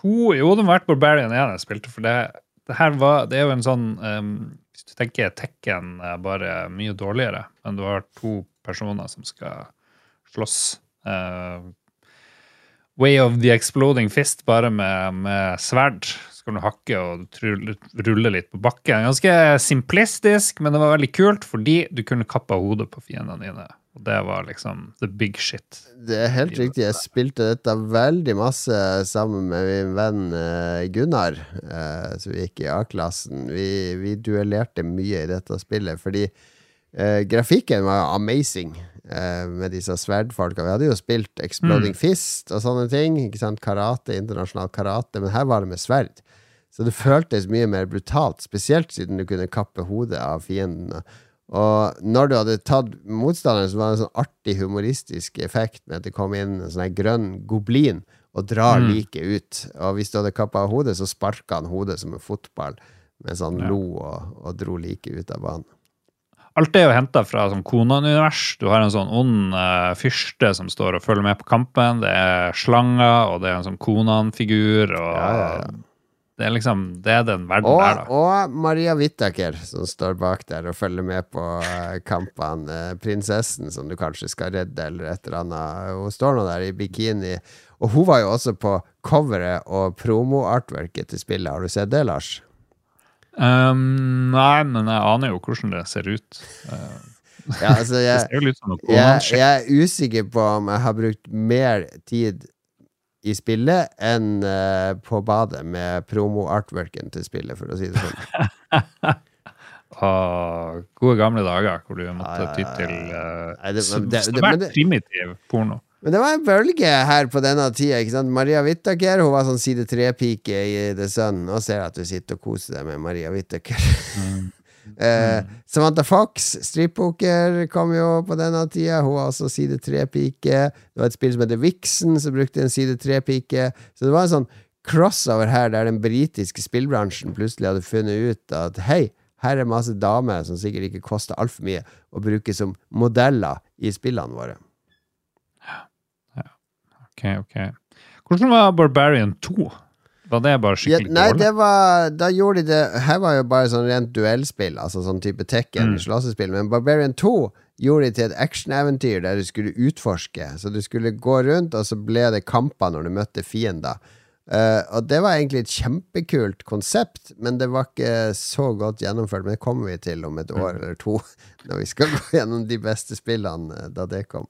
2. Jo, det må ha vært Barbarian 1 jeg spilte, for det, det her var Det er jo en sånn um, Hvis du tenker Tekken er bare mye dårligere, men du har to personer som skal slåss. Uh, Way of the Exploding Fist, bare med, med sverd. Så kan du hakke og trulle, rulle litt på bakken. Ganske simplistisk, men det var veldig kult fordi du kunne kappe hodet på fiendene dine. Og det var liksom the big shit. Det er helt riktig. Jeg spilte dette veldig masse sammen med min venn eh, Gunnar, eh, som gikk i A-klassen. Vi, vi duellerte mye i dette spillet, fordi eh, grafikken var amazing eh, med disse sverdfolka. Vi hadde jo spilt Exploding Fist og sånne ting. Ikke sant? Karate, internasjonal karate, men her var det med sverd. Så det føltes mye mer brutalt, spesielt siden du kunne kappe hodet av fiendene. Og når du hadde tatt motstanderen, så var det en sånn artig humoristisk effekt med at det kom inn en sånn grønn goblin og drar Mm. liket ut. Og hvis du hadde kappa av hodet, så sparka han hodet som en fotball, mens han Ja. lo og, og dro liket ut av banen. Alt er jo henta fra sånn Konan-univers. Du har en sånn ond uh, fyrste som står og følger med på kampen. Det er slanger, og det er en sånn Konan-figur. og Ja, ja, ja. Det er liksom, det er den verden Og, der, da. og Maria Whittaker, som står bak der og følger med på eh, kampene. Eh, prinsessen som du kanskje skal redde, eller et eller annet. Hun står nå der i bikini. Og hun var jo også på coveret og promo-artworket til spillet. Har du sett det, Lars? Um, nei, men jeg aner jo hvordan det ser ut. Uh, Ja, altså, det jeg, som noe jeg, jeg er usikker på om jeg har brukt mer tid i spillet enn uh, på badet med promo-artworken til spillet, for å si det sånn. Ah, gode gamle dager hvor du måtte ty til uh, men svært primitiv porno. Men det var en bølge her på denne tida. ikke sant? Maria Whittaker hun var sånn side tre-pike i The Sun. Nå ser jeg at du sitter og koser deg med Maria Whittaker. eh, Samantha Fox, strippoker, kom jo på denne tida. Hun var også side tre-pike. Det var et spill som heter Vixen, som brukte en side tre-pike. Så det var en sånn crossover her, der den britiske spillbransjen plutselig hadde funnet ut at hei, her er masse damer som sikkert ikke koster altfor mye, å bruke som modeller i spillene våre. Ok, ok. Hvordan var Barbarian 2? Var det bare Ja, skikkelig nei, dårlig? det var Da gjorde de det Her var jo bare sånn rent duellspill, altså sånn type Tekken, Mm. slåssespill. Men Barbarian 2 gjorde de til et actioneventyr der du skulle utforske. Så du skulle gå rundt, og så ble det kamper når du møtte fiender. Uh, og det var egentlig et kjempekult konsept, men det var ikke så godt gjennomført. Men det kommer vi til om et Mm. år eller to, når vi skal gå gjennom de beste spillene eh, da det kom.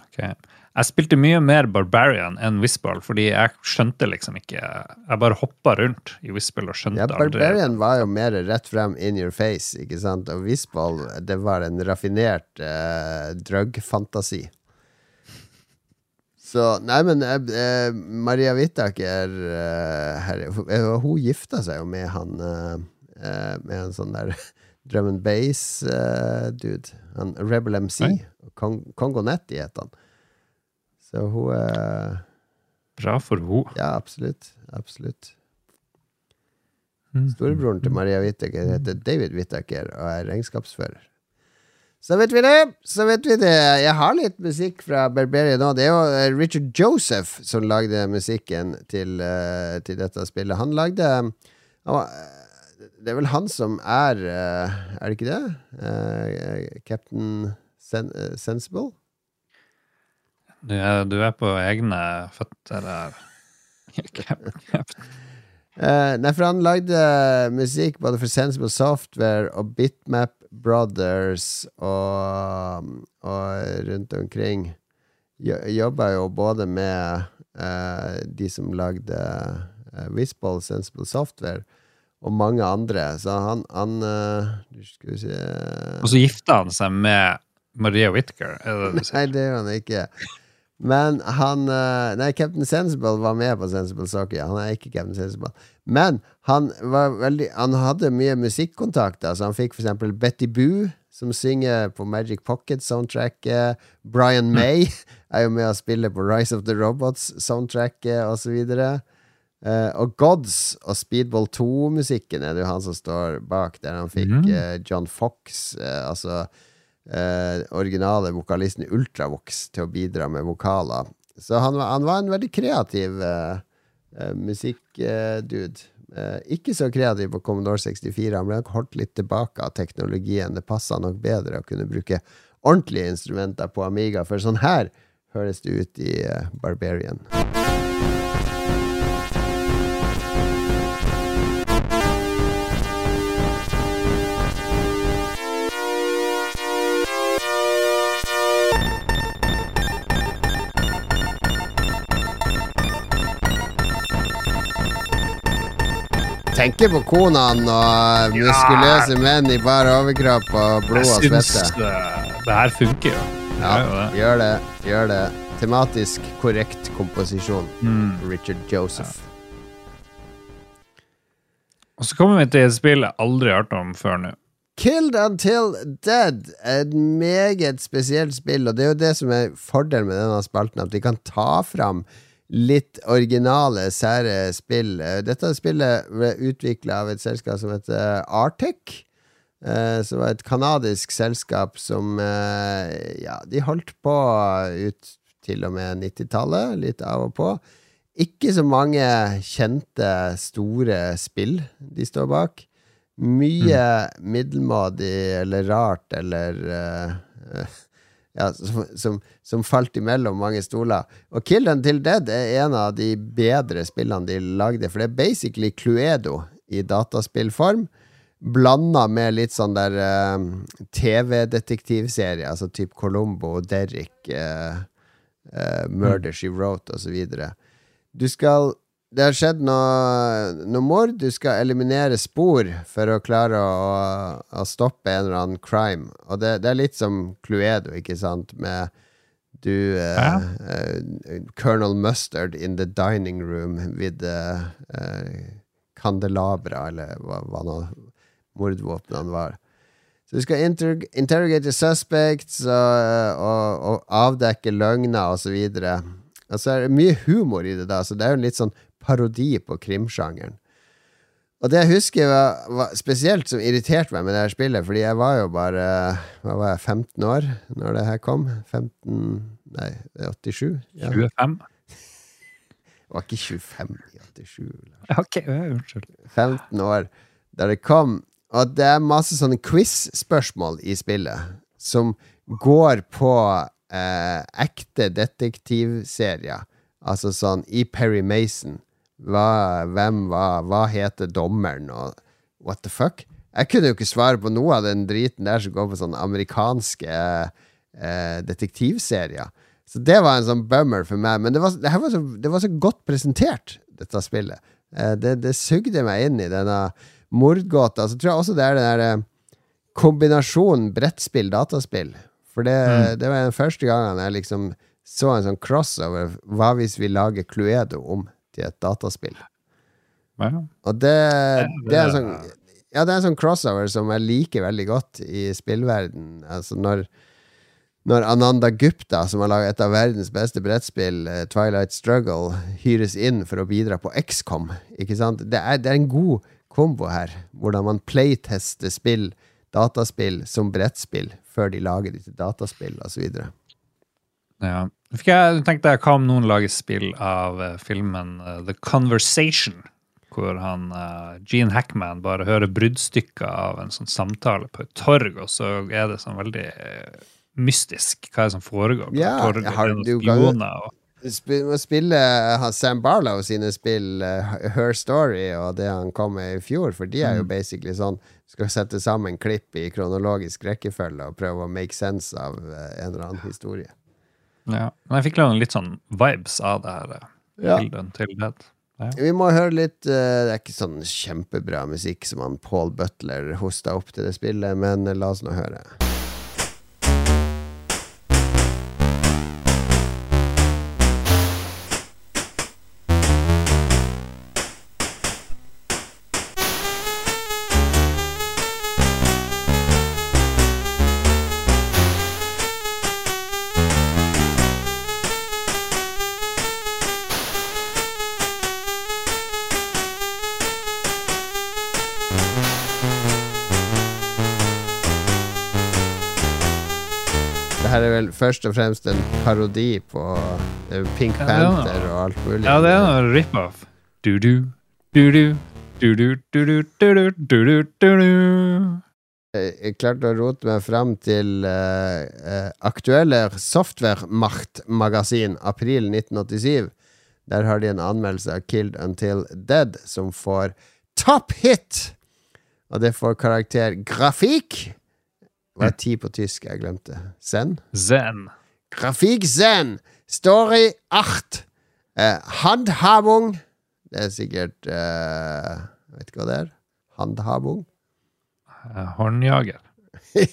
Ok. Jeg spilte mye mer Barbarian enn Whistball, fordi jeg skjønte liksom ikke Jeg bare hoppa rundt i Whistball og skjønte Ja, aldri Barbarian var jo mer rett frem in your face, ikke sant? Og Whistball, det var en raffinert eh, drug-fantasi. Så Nei, men eh, eh, Maria Whittaker eh, hun gifta seg jo med han eh, eh, Med en sånn der drum and bass-dude. han Rebel MC. Kong, Kongonetti het han. Så hun er Bra for henne. Ja, absolutt. Absolutt. Storebroren til Maria Whittaker heter David Whittaker og er regnskapsfører. Så vet vi det! Så vet vi det. Jeg har litt musikk fra Berberia nå. Det er jo eh, Richard Joseph som lagde musikken til, eh, til dette spillet. Han lagde eh, Det er vel han som er Er det ikke det? Captain Sen Sensible? Du er, du er på egne føtter her. uh, nei, for han lagde musikk både for Sensible Software og Bitmap Brothers og, og rundt omkring. Jo, Jobba jo både med uh, de som lagde uh, Whistball, Sensible Software, og mange andre. Så han, han uh, Skal vi se Og så gifta han seg med Maria. Er det det? Nei, det gjør han ikke. Men han eh, Nei, Captain Sensible var med på Sensible Soccer. Han er ikke Captain Sensible. Men han var veldig Han hadde mye musikkontakter, så han fikk for eksempel Betty Boo, som synger på Magic Pocket-soundtracket. Brian May er jo med å spille på Rise of the Robots-soundtracket, osv. Uh, og Gods og Speedball 2-musikken er det jo han som står bak, der han fikk Mm. eh, John Fox, eh, altså eh, originale vokalisten i Ultravox til å bidra med vokaler. Så han han var en veldig kreativ eh, musikkdude. Eh, ikke så kreativ på Commodore 64. Han ble nok holdt litt tilbake av teknologien. Det passa nok bedre å kunne bruke ordentlige instrumenter på Amiga, for sånn her høres det ut i eh, Barbarian. Tenker på konene og muskuløse menn i bar overkropp og blod og Jeg svette. eh, det her funker jo. Ja, Ja, det. gjør det. Gjør det. Tematisk korrekt komposisjon. Mm. Richard Joseph. Og så kommer vi til et spill jeg aldri har hørt om før nå. Killed Until Dead er et meget spesielt spill, og det er jo det som er fordelen med denne spalten, at vi kan ta fram litt originale, sære spill. Eh, Dette spillet ble utvikla av et selskap som heter Artec. eh, Som var et kanadisk selskap som eh, Ja, de holdt på ut til og med 90-tallet, litt av og på. Ikke så mange kjente, store spill de står bak. Mye middelmådig eller rart eller eh, eh, ja, som, som, som falt imellom mange stoler. Og Kill Till Dead er en av de bedre spillene de lagde, for det er basically Cluedo i dataspillform. Blanda med litt sånn der uh, TV-detektivserie, altså type Colombo og Derrick, uh, uh, Murder She Wrote osv. Du skal Det har skjedd noe, noe mord. Du skal eliminere spor for å klare å, å stoppe en eller annen crime. Og det, det er litt som Cluedo, ikke sant, med du eh, eh, Colonel Mustard in the dining room with uh, candelabra, eller hva, hva nå mordvåpnene var. Så du skal inter interrogate suspects og, og, og avdekke løgner og så videre. Og så er det mye humor i det, da, så det er jo en litt sånn parodi på krimsjangeren. Og det jeg husker var, var spesielt som irriterte meg med det her spillet, fordi jeg var jo bare hva var jeg, 15 år når det her kom. 15 Nei, 87? Ja. 25? Det var ikke 25 i 87. Ok, unnskyld. 15 år da det kom. Og det er masse sånne quiz-spørsmål i spillet som går på eh, ekte detektivserier. Altså sånn i Perry Mason. Hva, hvem var Hva heter dommeren, og what the fuck? Jeg kunne jo ikke svare på noe av den driten der som går på sånne amerikanske eh, detektivserier. Så det var en sånn bummer for meg. Men det var, det var, så, det var så godt presentert, dette spillet. Eh, det, det sugde meg inn i denne mordgåta. Så tror jeg også det er den der eh, kombinasjonen brettspill-dataspill. For det, det var den første gangen jeg liksom så en sånn crossover. Hva hvis vi lager Cluedo om til et dataspill? Ja. Og det, det er sånn Ja, det er en sånn crossover som jeg liker veldig godt i spillverden. Altså når når Ananda Gupta, som har laget et av verdens beste brettspill, eh, Twilight Struggle, hyres inn for å bidra på XCOM. Ikke sant? Det er, det er en god kombo her, hvordan man playtester spill, dataspill, som brettspill, før de lager de til dataspill, osv. Ja. Fikk jeg tenkte hva om noen lager spill av eh, filmen eh, The Conversation, hvor han eh, Gene Hackman bare hører bruddstykker av en sånn samtale på et torg, og så er det sånn veldig eh, mystisk hva er det som foregår på Ja, torget. jeg har- Det er noen du kan jo- spioner og Sp må spille han Sam Barlow sine spill, eh, Her Story, og det han kom med i fjor, for de er jo basically sånn Skal sette sammen klipp i kronologisk rekkefølge og prøve å make sense av eh, en eller annen historie. Ja. Men jeg fikk litt sånn vibes av det her. eh, Ja. Til det. Ja. Vi må høre litt eh, Det er ikke sånn kjempebra musikk som han Paul Butler hosta opp til det spillet, men la oss nå høre. Først og fremst en parodi på eh, Pink er. Panther og alt mulig. Ja, det er noe rip-off. Du-du, du-du, du-du, du-du, du-du, du-du, du-du. Jeg klarte å rote meg fram til uh, eh, aktuelle Software-Macht-magasin, april 1987. Der har de en anmeldelse av Killed Until Dead, som får top hit! Og det får karakter grafikk. Var det ti på tysk jeg glemte? Zen? Zen. Grafikk Zen! Story Art. Eh, handhavung Det er sikkert eh, Vet ikke hva det er. Handhabung. Eh, Håndjager.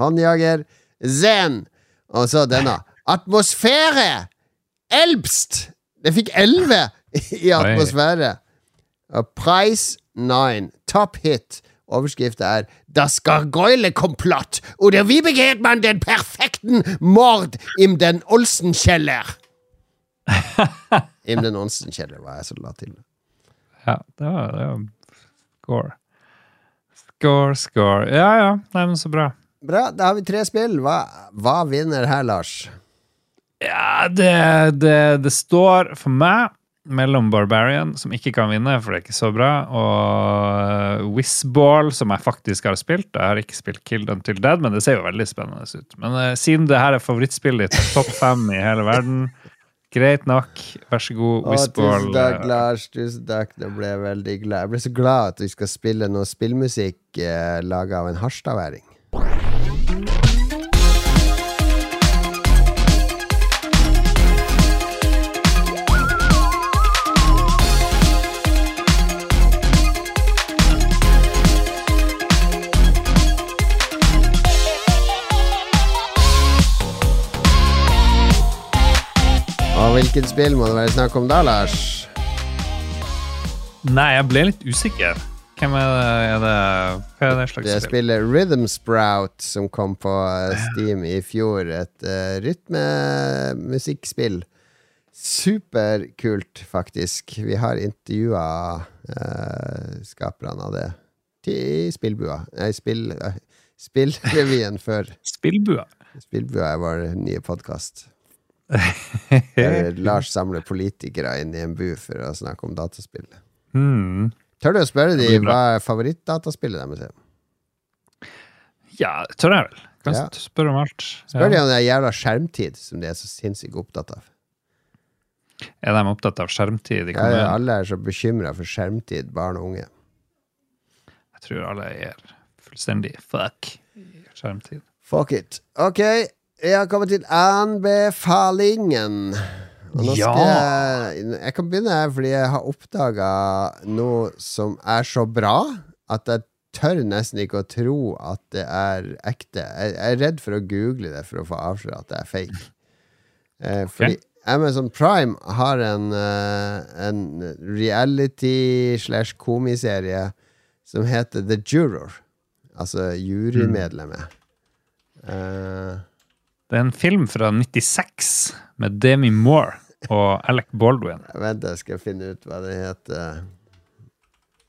Håndjager. Zen. Og så denne. Atmosfære! Elbst! Det fikk elleve i atmosfære. Og Price 9. Top hit. Overskriften er Das Gargoyle-Komplott oder wie begeht man den perfekten Mord im den Olsen-Kjeller? Im den Olsen-Kjeller var jeg som la til. Ja, det var, det var score. Score, score. Ja, ja. Nei, men så bra. Bra, da har vi tre spill. Hva, hva vinner her, Lars? Ja, det, det, det står for meg mellom Barbarian, som ikke kan vinne, for det er ikke så bra, og Whizball, som jeg faktisk har spilt. Jeg har ikke spilt Kill Until Dead, men det ser jo veldig spennende ut. Men uh, siden det her er favorittspillet ditt, topp fem i hele verden, greit nok. Vær så god, Whizball. Tusen takk, Lars. Tusen takk. Nå ble jeg veldig glad. Jeg ble så glad at vi skal spille noe spillmusikk eh, laga av en harstadværing. Og hvilket spill må det være snakk om da, Lars? Nei, jeg ble litt usikker. Hvem er det? Er det hva er det slags Det spill? spillet Rhythm Sprout som kom på eh, Steam i fjor. Et uh, rytmemusikkspill. Superkult, faktisk. Vi har intervjua uh, skaperne av det til Spillbua. Nei, spill, uh, Spillrevyen før. Spillbua. Spillbua er vår nye podkast. Lars samler politikere inn i en bu for å snakke om dataspill. Hmm. Tør du å spørre de hva er favorittdataspillet deres er? Ja, tør jeg vel. Kan Ja. spørre om alt. Spør de om det er jævla skjermtid som de er så sinnssykt opptatt av. Er de opptatt av skjermtid Ja, Ja, alle er så bekymra for skjermtid, barn og unge. Jeg tror alle er fullstendig fuck skjermtid. Fuck it. Ok, jeg har kommet til anbefalingen. Og nå skal jeg, jeg kan begynne her fordi jeg har oppdaga noe som er så bra at jeg tør nesten ikke å tro at det er ekte. Jeg jeg er redd for å google det for å få avslørt at det er fake. Eh, fordi Amazon Prime har en, eh, en reality slash komiserie som heter The Juror. Altså jurymedlemmet. Eh, Det er en film fra 96 med Demi Moore og Alec Baldwin. Vent, jeg skal finne ut hva det heter.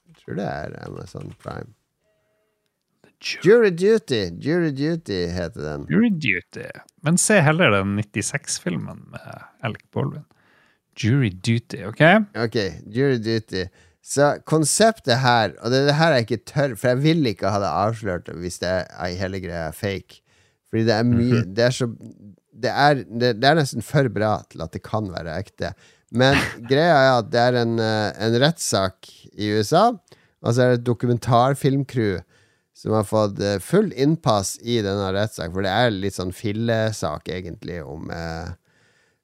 Jeg tror det er Amazon Prime. Jury Duty. Jury Duty heter den. Jury Duty. Men se heller den 96-filmen med Alec Baldwin. Jury Duty, OK? Ok, Jury Duty. Så konseptet her, og det er det her jeg ikke tør, for jeg vil ikke ha det avslørt hvis det er hele greia er fake. Fordi det er mye Det er så det er, det, det er nesten for bra til at det kan være ekte. Men greia er at det er en, eh, en rettssak i USA, og så er det et dokumentarfilmcrew som har fått eh, full innpass i denne rettssaken, for det er litt sånn fillesak, egentlig, om eh,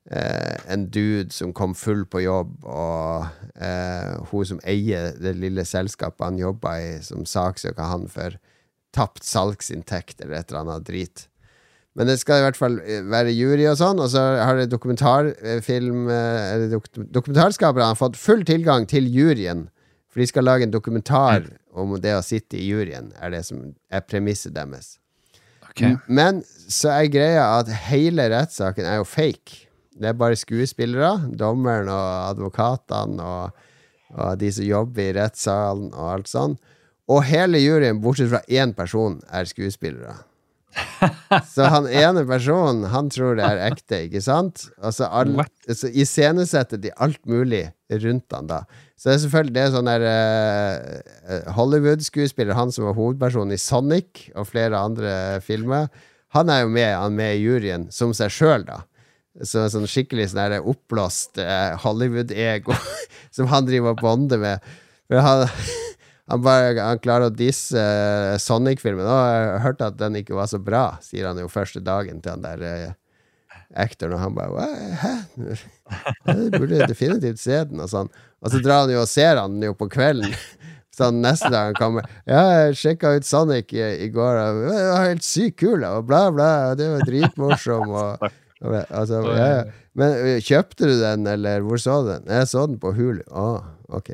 eh, en dude som kom full på jobb, og eh, hun som eier det lille selskapet han jobba i, som saksøker han for tapt salgsinntekt eller et eller annet drit. Men det skal i hvert fall eh, være jury og sånn, og så har det dokumentarfilm eh, Eller dok dokumentarskaperne har fått full tilgang til juryen, for de skal lage en dokumentar om det å sitte i juryen, er det som er premisset deres. Okay. Men så er greia at hele rettssaken er jo fake. Det er bare skuespillere, dommeren og advokatene og, og de som jobber i rettssalen og alt sånn. Og hele juryen, bortsett fra én person, er skuespillere. Så han ene personen, han tror det er ekte, ikke sant? Og så, all, så iscenesetter de alt mulig rundt han da. Så det er selvfølgelig det er sånn der uh, Hollywood-skuespiller, han som var hovedpersonen i Sonic og flere andre filmer, han er jo med, han med i juryen som seg sjøl, da. Så sånn skikkelig sånn der oppblåst uh, Hollywood-ego som han driver og bonder med. For han, han, bare, han klarer å disse eh, Sonic-filmen. Og jeg hørte at den ikke var så bra, sier han jo første dagen til han der eh, actoren, og han bare Hæ? Jeg Du burde definitivt se den, og sånn. Og så drar han jo og ser han jo på kvelden. Sånn neste dag han kommer Ja, jeg sjekka ut Sonic i, i går, og det var helt sykt kul, og bla, bla, og det var dritmorsom, og, og altså, ja. Men kjøpte du den, eller hvor så du den? Jeg så den på Hulu. Å, ok.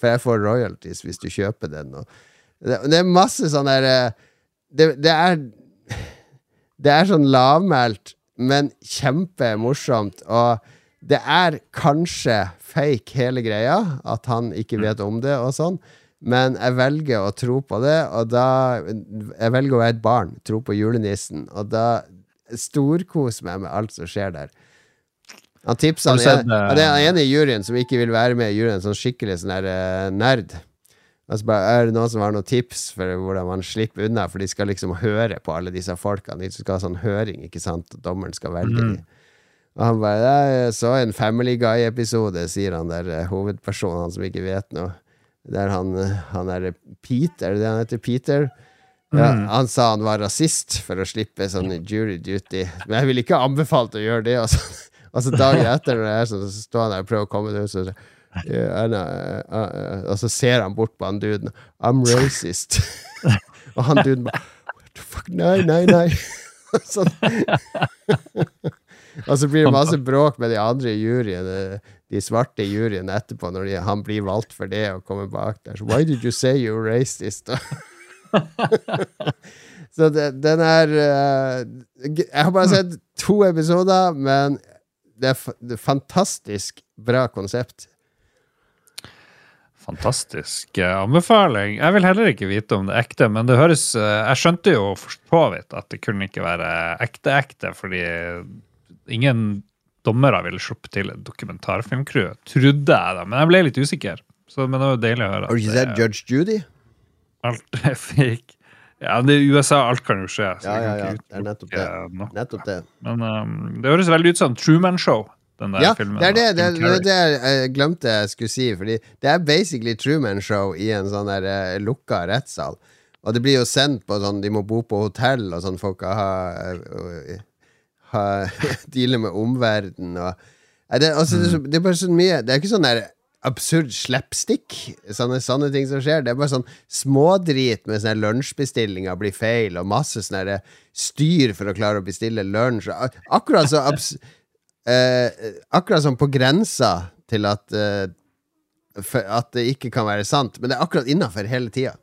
For jeg får royalties hvis du kjøper den. Det, det er masse sånn der eh, det, det er Det er sånn lavmælt, men kjempemorsomt. Og det er kanskje fake hele greia, at han ikke vet om det og sånn. Men jeg velger å tro på det, og da Jeg velger å være et barn, tro på julenissen, og da storkoser meg med alt som skjer der. Han tipsa han, sett, eh, ja, det er en i juryen som ikke vil være med i juryen, sånn skikkelig sånn der eh, nerd. Altså bare, er det noen som har noen tips for hvordan man slipper unna? For de skal liksom høre på alle disse folkene. De skal ha sånn høring, ikke sant? Og dommeren skal velge Mm. Og han bare 'Jeg så en Family Guy-episode', sier han der eh, hovedpersonen, han som ikke vet noe. Der han, eh, han er Peter, er det det han heter? Peter? Ja, Mm. Han sa han var rasist for å slippe sånn jury duty. Men jeg ville ikke anbefalt å gjøre det. Og så, og så dagen etter, når jeg er sånn, så står han der og prøver å komme ut, så sier «Yeah, I know, uh, uh», Og så ser han bort på han duden. I'm racist. og han duden bare What the fuck? Nei, nei, nei. og så blir det masse bråk med de andre i juryen, eh, de svarte i juryen etterpå, når de, han blir valgt for det og kommer bak der. Så, Why did you say you're racist? så det, den er eh, Jeg har bare sett to episoder, men det er, det er fantastisk bra konsept. Fantastisk eh, anbefaling. Jeg vil heller ikke vite om det er ekte, men det høres eh, Jeg skjønte jo for så vidt at det kunne ikke være ekte-ekte, fordi ingen dommere ville sluppet til et dokumentarfilmcrew, trodde jeg da. Men jeg ble litt usikker. Så, men det var jo deilig å høre. Har du ikke sett Judge Judy? Alt er fake. Ja, det er USA, alt kan jo skje. Ja, ja, ja. Det er nettopp det. Nok. Nettopp det. Men um, det høres veldig ut som Truman Show, den der Ja, filmen. det er det, det, det, det jeg glemte jeg skulle si. Fordi det er basically Truman Show i en sånn der uh, lukka rettssal. Og det blir jo sendt på sånn De må bo på hotell, og sånn folk har ha, ha Deale med omverdenen og det, altså, det, er så- det er bare så mye Det er ikke sånn der absurd slapstick, sånne, sånne ting som skjer. Det er bare sånn smådrit med sånne lunsjbestillinger blir feil, og masse sånne der styr for å klare å bestille lunsj. Akkurat så abs eh, Akkurat som på grensa til at eh, At det ikke kan være sant, men det er akkurat innafor hele tida.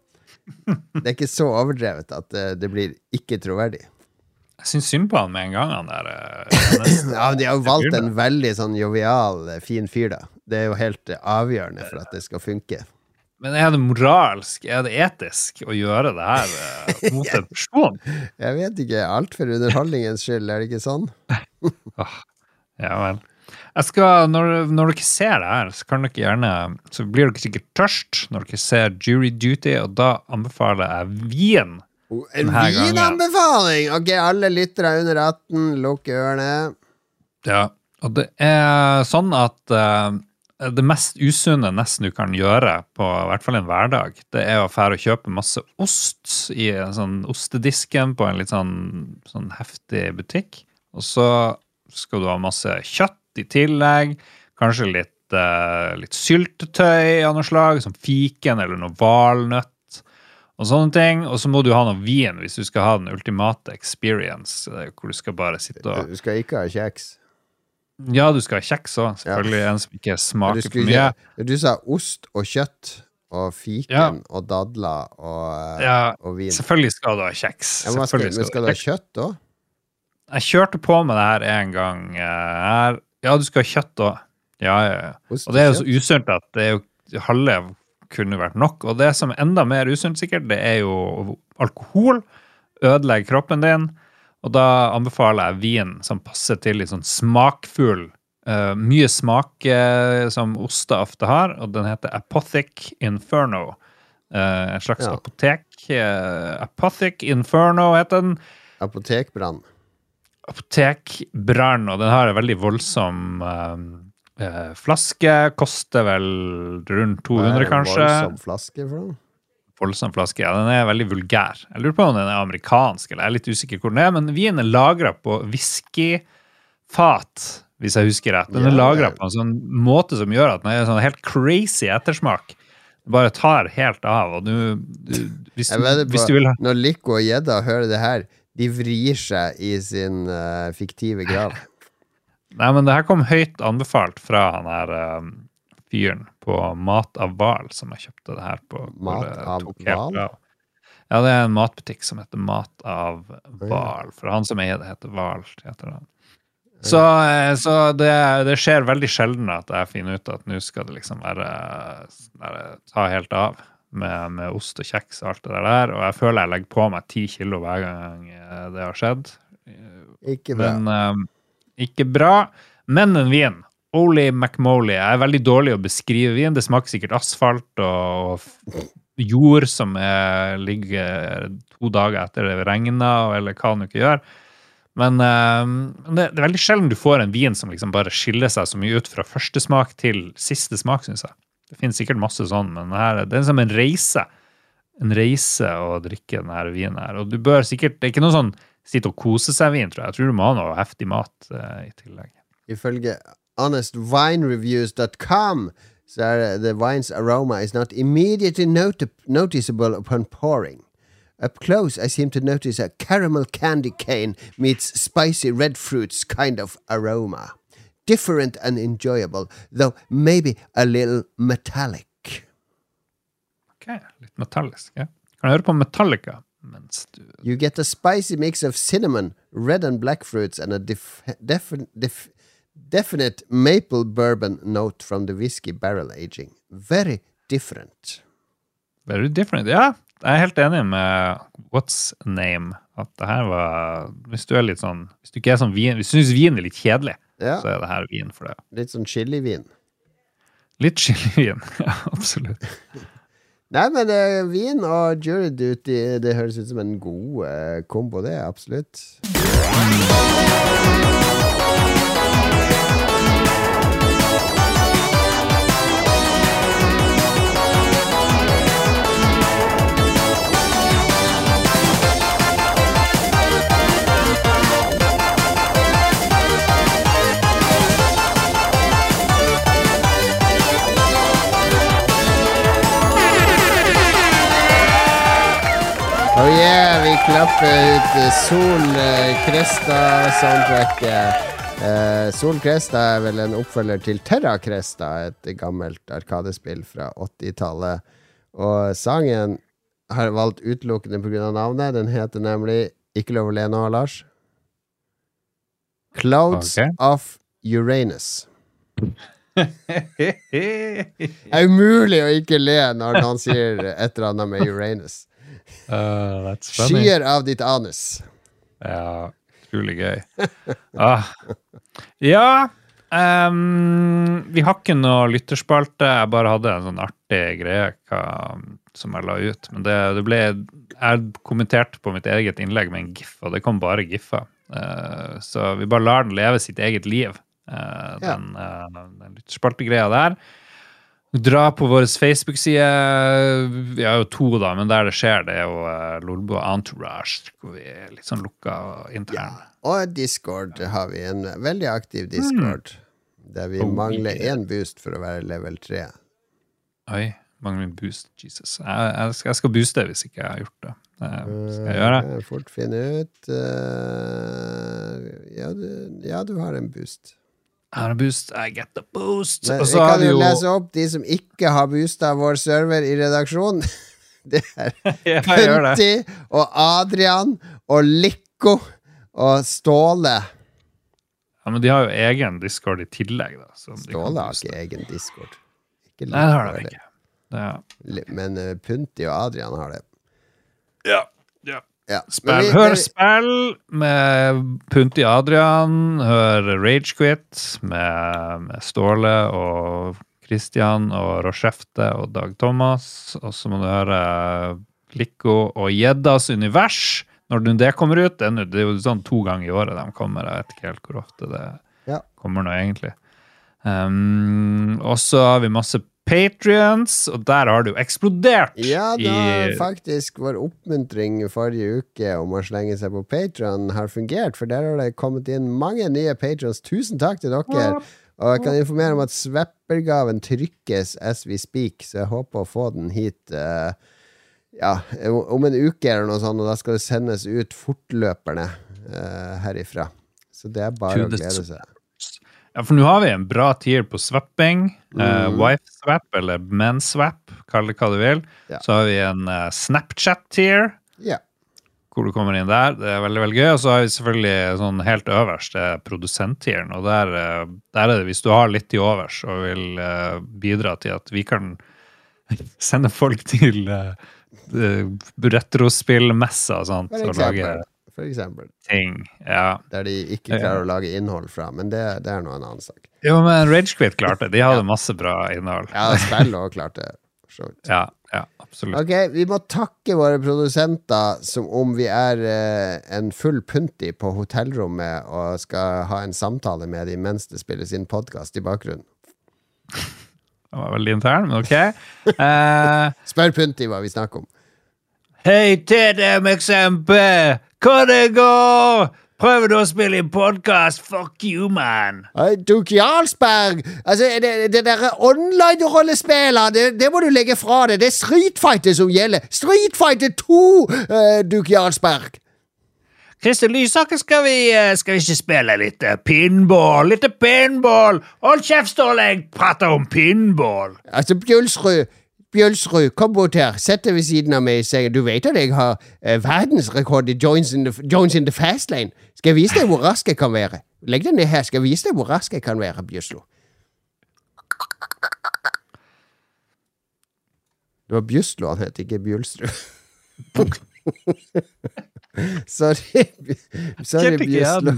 Det er ikke så overdrevet at eh, det blir ikke troverdig. Jeg syns synd på han med en gang, han der. eh, Ja, De har jo valgt en veldig sånn jovial, eh, fin fyr, da. Det er jo helt avgjørende for at det skal funke. Men er det moralsk, er det etisk å gjøre det her eh, mot en person? Jeg vet ikke. Alt for underholdningens skyld, er det ikke sånn? Ja vel. Jeg skal, når, når dere ser det her, så kan dere gjerne Så blir dere sikkert tørst når dere ser Jury Duty, og da anbefaler jeg vin. Oh, En gangen. vinanbefaling! Ok, alle lyttere under 18, lukk ørene. Ja, og det er sånn at eh, det mest usunne nesten du kan gjøre på i hvert fall en hverdag, det er å fære og kjøpe masse ost i en sånn ostedisken på en litt sånn, sånn heftig butikk. Og så skal du ha masse kjøtt i tillegg, kanskje litt, uh, litt syltetøy av noe slag, som fiken eller noe valnøtt og sånne ting. Og så må du ha noe vin hvis du skal ha den ultimate experience, eh, hvor du skal bare sitte og Du skal ikke ha kjeks. Ja, du skal ha kjeks òg. Selvfølgelig en som ikke smaker for mye. du sa ost og kjøtt og fiken Ja. og dadler og, eh, Ja, og vin. selvfølgelig skal du ha kjeks. Ja, men, skal, men skal du ha kjøtt òg? Jeg kjørte på med det her en gang. eh, Her. Ja, du skal ha kjøtt òg. Ja, ja, ja. Og det er jo så usunt at det er jo halve kunne vært nok. Og det som er enda mer usunt, sikkert, det er jo alkohol. Ødelegger kroppen din. Og da anbefaler jeg vin som passer til litt sånn smakfull. uh, mye smak uh, som oster ofte har, og den heter Apothic Inferno. Uh, en slags Ja. apotek. Apothic Inferno heter den. Apotekbrann. Apotekbrann, og den har en veldig voldsom flaske. Koster vel rundt 200, kanskje. Voldsom flaske for noe? Voldsom flaske, ja. Den er veldig vulgær. Jeg lurer på om den er amerikansk, eller jeg er litt usikker hvor den er, men vinen er lagra på whiskyfat, hvis jeg husker rett. Den er Ja, lagra på en sånn måte som gjør at den er sånn helt crazy ettersmak. bare tar helt av. Og du, du hvis, vedder hvis du vil ha når Lico og gjedda hører det her, de vrir seg i sin uh, fiktive grav. Nei, men det her kom høyt anbefalt fra han her uh, fyren på Mat av hval, som jeg kjøpte det her på. Mat av hval? Ja, det er en matbutikk som heter Mat av hval. For han som eier det, heter Hval. Så, eh, så det, det skjer veldig sjelden at jeg finner ut at nå skal det liksom være, være ta helt av med, med ost og kjeks og alt det der. Og jeg føler jeg legger på meg ti kilo hver gang eh, det har skjedd. Ikke bra. Men um, ikke bra. Men en vin. Oli McMoley. Jeg er veldig dårlig å beskrive vin. Det smaker sikkert asfalt og jord som er, ligger to dager etter det regner, eller hva det ikke gjør. Men um, det, det er veldig sjelden du får en vin som liksom bare skiller seg så mye ut fra første smak til siste smak, syns jeg. Det finnes sikkert masse sånn, men det, her, det er som en reise. En reise å drikke denne vinen her. Og du bør sikkert Det er ikke noe sånn sitte og kose seg-vin, tror jeg. Jeg tror du må ha noe heftig mat uh, i tillegg. Ifølge honestwinereviews.com er det the wine's aroma is not immediately noti noticeable upon pouring. Up close, I seem to notice a caramel candy cane meets spicy red fruits kind of aroma. Different and enjoyable, though maybe a little metallic. Ok, Litt metallisk. ja. Kan jeg høre på Metallica mens du You get a spicy mix of cinnamon, red and black fruits, and a def defin def definite maple bourbon note from the whiskey barrel aging. Very different. Very different. Ja, jeg er helt enig med What's Name. At det her var Hvis du er litt sånn Hvis du ikke er sånn vin Hvis du syns vin er litt kjedelig, Ja, så er det her vin for det. litt sånn chilivin. Litt chilivin. Ja, absolutt. Nei, men uh, vin og jury duty, det høres ut som en god uh, kombo, det, absolutt. Klapper ut Sol Cresta-soundtracket. Eh, Sol Cresta er vel en oppfølger til Terra Cresta, et gammelt arkadespill fra 80-tallet. Og sangen har valgt utelukkende pga. navnet. Den heter nemlig Ikke lov å le nå, Lars. Clouds okay. of Uranus. Det er umulig å ikke le når noen sier et eller annet med Uranus. Uh, that's funny. Skyer av ditt anus. Ja, utrolig gøy. Ah. Ja um, Vi har ikke noe lytterspalte. Jeg bare hadde en sånn artig greie hva, som jeg la ut. Men det, det ble Jeg kommenterte på mitt eget innlegg med en gif, og det kom bare giffer. Uh, så vi bare lar den leve sitt eget liv, uh, Ja. den, uh, den lytterspaltegreia der. Dra på vår Facebook-side. Vi har jo to, da, men der det skjer, det er jo uh, Lolbo Entourage. Hvor vi er litt sånn lukka interne. Og Discord har vi en veldig aktiv Discord. Der vi Oh, mangler yeah. én boost for å være level 3. Oi, mangler en boost. Jesus. Jeg, jeg, skal, jeg skal booste hvis ikke jeg har gjort det. Det skal jeg gjøre. Eh, Fort finne ut eh, ja, du, ja, du har en boost. Har boost. I get the boost. Men Og vi så kan jo jo lese opp de som ikke har boosta vår server i redaksjonen. Det er Ja. Punti og Adrian og Lico og Ståle. Ja, men de har jo egen discord i tillegg, da. Ståle har ikke egen Discord. Ikke Nei, det har de ikke. Det er, Men uh, Punti og Adrian har det. ja. ja. Ja. Spill. vi- Hør spill med Punti Adrian. Hør Ragequit med, med Ståle og Christian og Rochefte og Dag Thomas. Og så må du høre Lico og Gjeddas univers. Når det- det kommer ut. Det det er jo sånn to ganger i året de kommer. Jeg vet ikke helt hvor ofte det Ja. kommer nå, egentlig. Um, og så har vi masse Patrions, og der har det jo eksplodert. Ja, da faktisk vår oppmuntring forrige uke om å slenge seg på Patron har fungert, for der har det kommet inn mange nye patrons. Tusen takk til dere. Og jeg kan informere om at Sveppergaven trykkes as we speak, så jeg håper å få den hit uh, ja, om en uke eller noe sånt, og da skal det sendes ut fortløpende uh, herifra. Så det er bare å glede seg. Ja, for nå har vi en bra tier på swapping. Mm. Uh, Wife-swap, eller men-swap, kall det hva du vil. Ja. Så har vi en uh, Snapchat-tier, Ja. hvor du kommer inn der. Det er veldig veldig gøy. Og så har vi selvfølgelig sånn helt øverst det er produsent-tieren. Og der, uh, der er det hvis du har litt til overs og vil eh, bidra til at vi kan sende folk til uh, retrospillmesser og sånt, og lage. For eksempel. ting. Ja. Der de ikke klarer å lage innhold fra, men det, det er nå en annen sak. Jo, men Ragequit klarte det. De hadde masse bra innhold. Ja, spill òg klarte det. Ja, ja, absolutt. Ok, vi må takke våre produsenter som om vi er eh, en full punti på hotellrommet og skal ha en samtale med dem mens det spilles inn podkast i bakgrunnen. Det var veldig intern, men ok. Uh, Spør Punti hva vi snakker om. Hei til dem, eksempel! Hva det går? Prøver du å spille i podkast? Fuck you, man! Duke Jarlsberg! Altså, det, det der online-rollespillet, det, det må du legge fra deg. Det er Street Fighter som gjelder. Street Fighter 2, uh, Duke Jarlsberg! Christer Lysaker, skal vi, eh, skal vi ikke spille litt eh, pinball? Litt pinball! Hold kjeft, Ståle! Jeg prater om pinball! Altså, Bjølsrud, Bjølsrud, kom bort her. Sett deg ved siden av meg. Sier, du vet at jeg har eh, verdensrekord i joints in, the, joints in the fast lane. Skal jeg vise deg hvor rask jeg kan være? Legg deg ned her. Skal jeg vise deg hvor rask jeg kan være, Bjøslo? Det var Bjøslo han het, ikke Bjølsrud. Sorry, Sorry Bjøslo.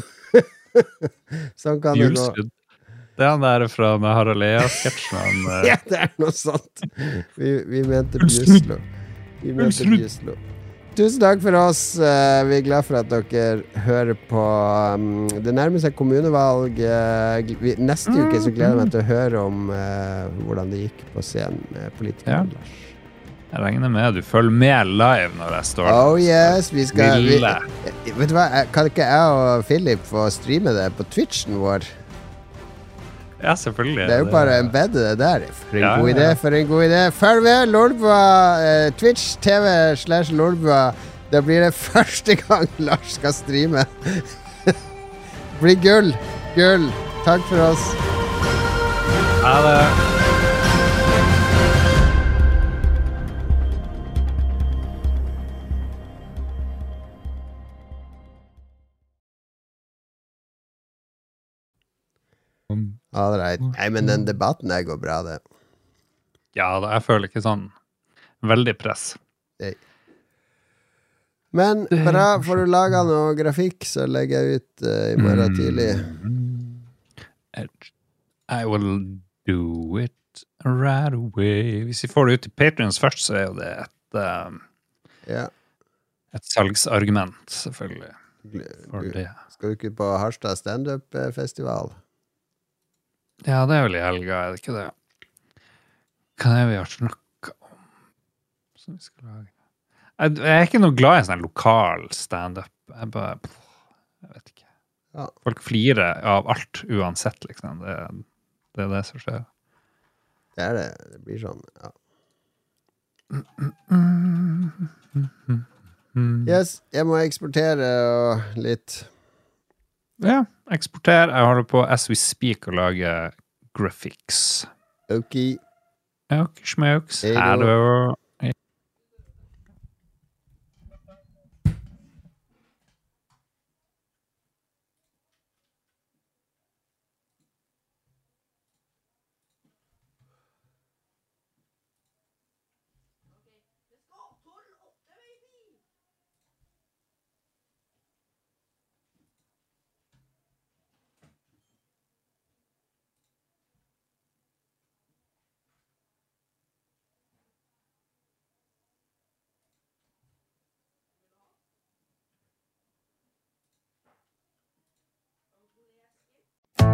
sånn kan det gå. Det er han der fra med Harald Eia-sketsjen. eh, Ja, det er noe sånt. Vi, vi mente Bjuslo. Vi mente Bjuslo. Tusen takk for oss. Eh, Vi er glad for at dere hører på. Um, Det nærmer seg kommunevalg. Eh, Neste uke så gleder jeg meg til å høre om hvordan det gikk på scenen med Ja. politikeren Lars. Jeg regner med du følger med live når jeg står der. Oh yes, vi skal vi, Vet du hva, kan ikke jeg og Philip få streame det på Twitchen vår? Ja, selvfølgelig. Det er jo bare å embedde det der. For en Ja, god idé, for en god idé. Farvel, Lolbua. Eh, Twitch TV slash Lolbua. Da blir det første gang Lars skal streame. blir gull. Gull. Takk for oss. Ha det. All right. Nei, men den debatten der går bra, det. Ja da, jeg føler ikke sånn veldig press. Men Det er bra, får du laga noe grafikk, så legger jeg ut uh, i morgen tidlig. I will do it right away. Hvis vi får det ut til Patrions først, så er jo det et, um, Ja. et salgsargument, selvfølgelig. For det. skal du ikke på Harstad standup-festival? Ja, det er vel i helga, er det ikke det? Hva er det vi har snakka om som vi skal lage? Jeg, jeg er ikke noe glad i sånn lokal standup. Jeg bare Jeg vet ikke. Ja. Folk flirer av alt uansett, liksom. Det, det er det som skjer. Det er det. Det blir sånn, ja. Yes, jeg må eksportere litt Ja, eksporter. Jeg holder på as we speak å lage graphics. Ok. Ok, smokes. Hei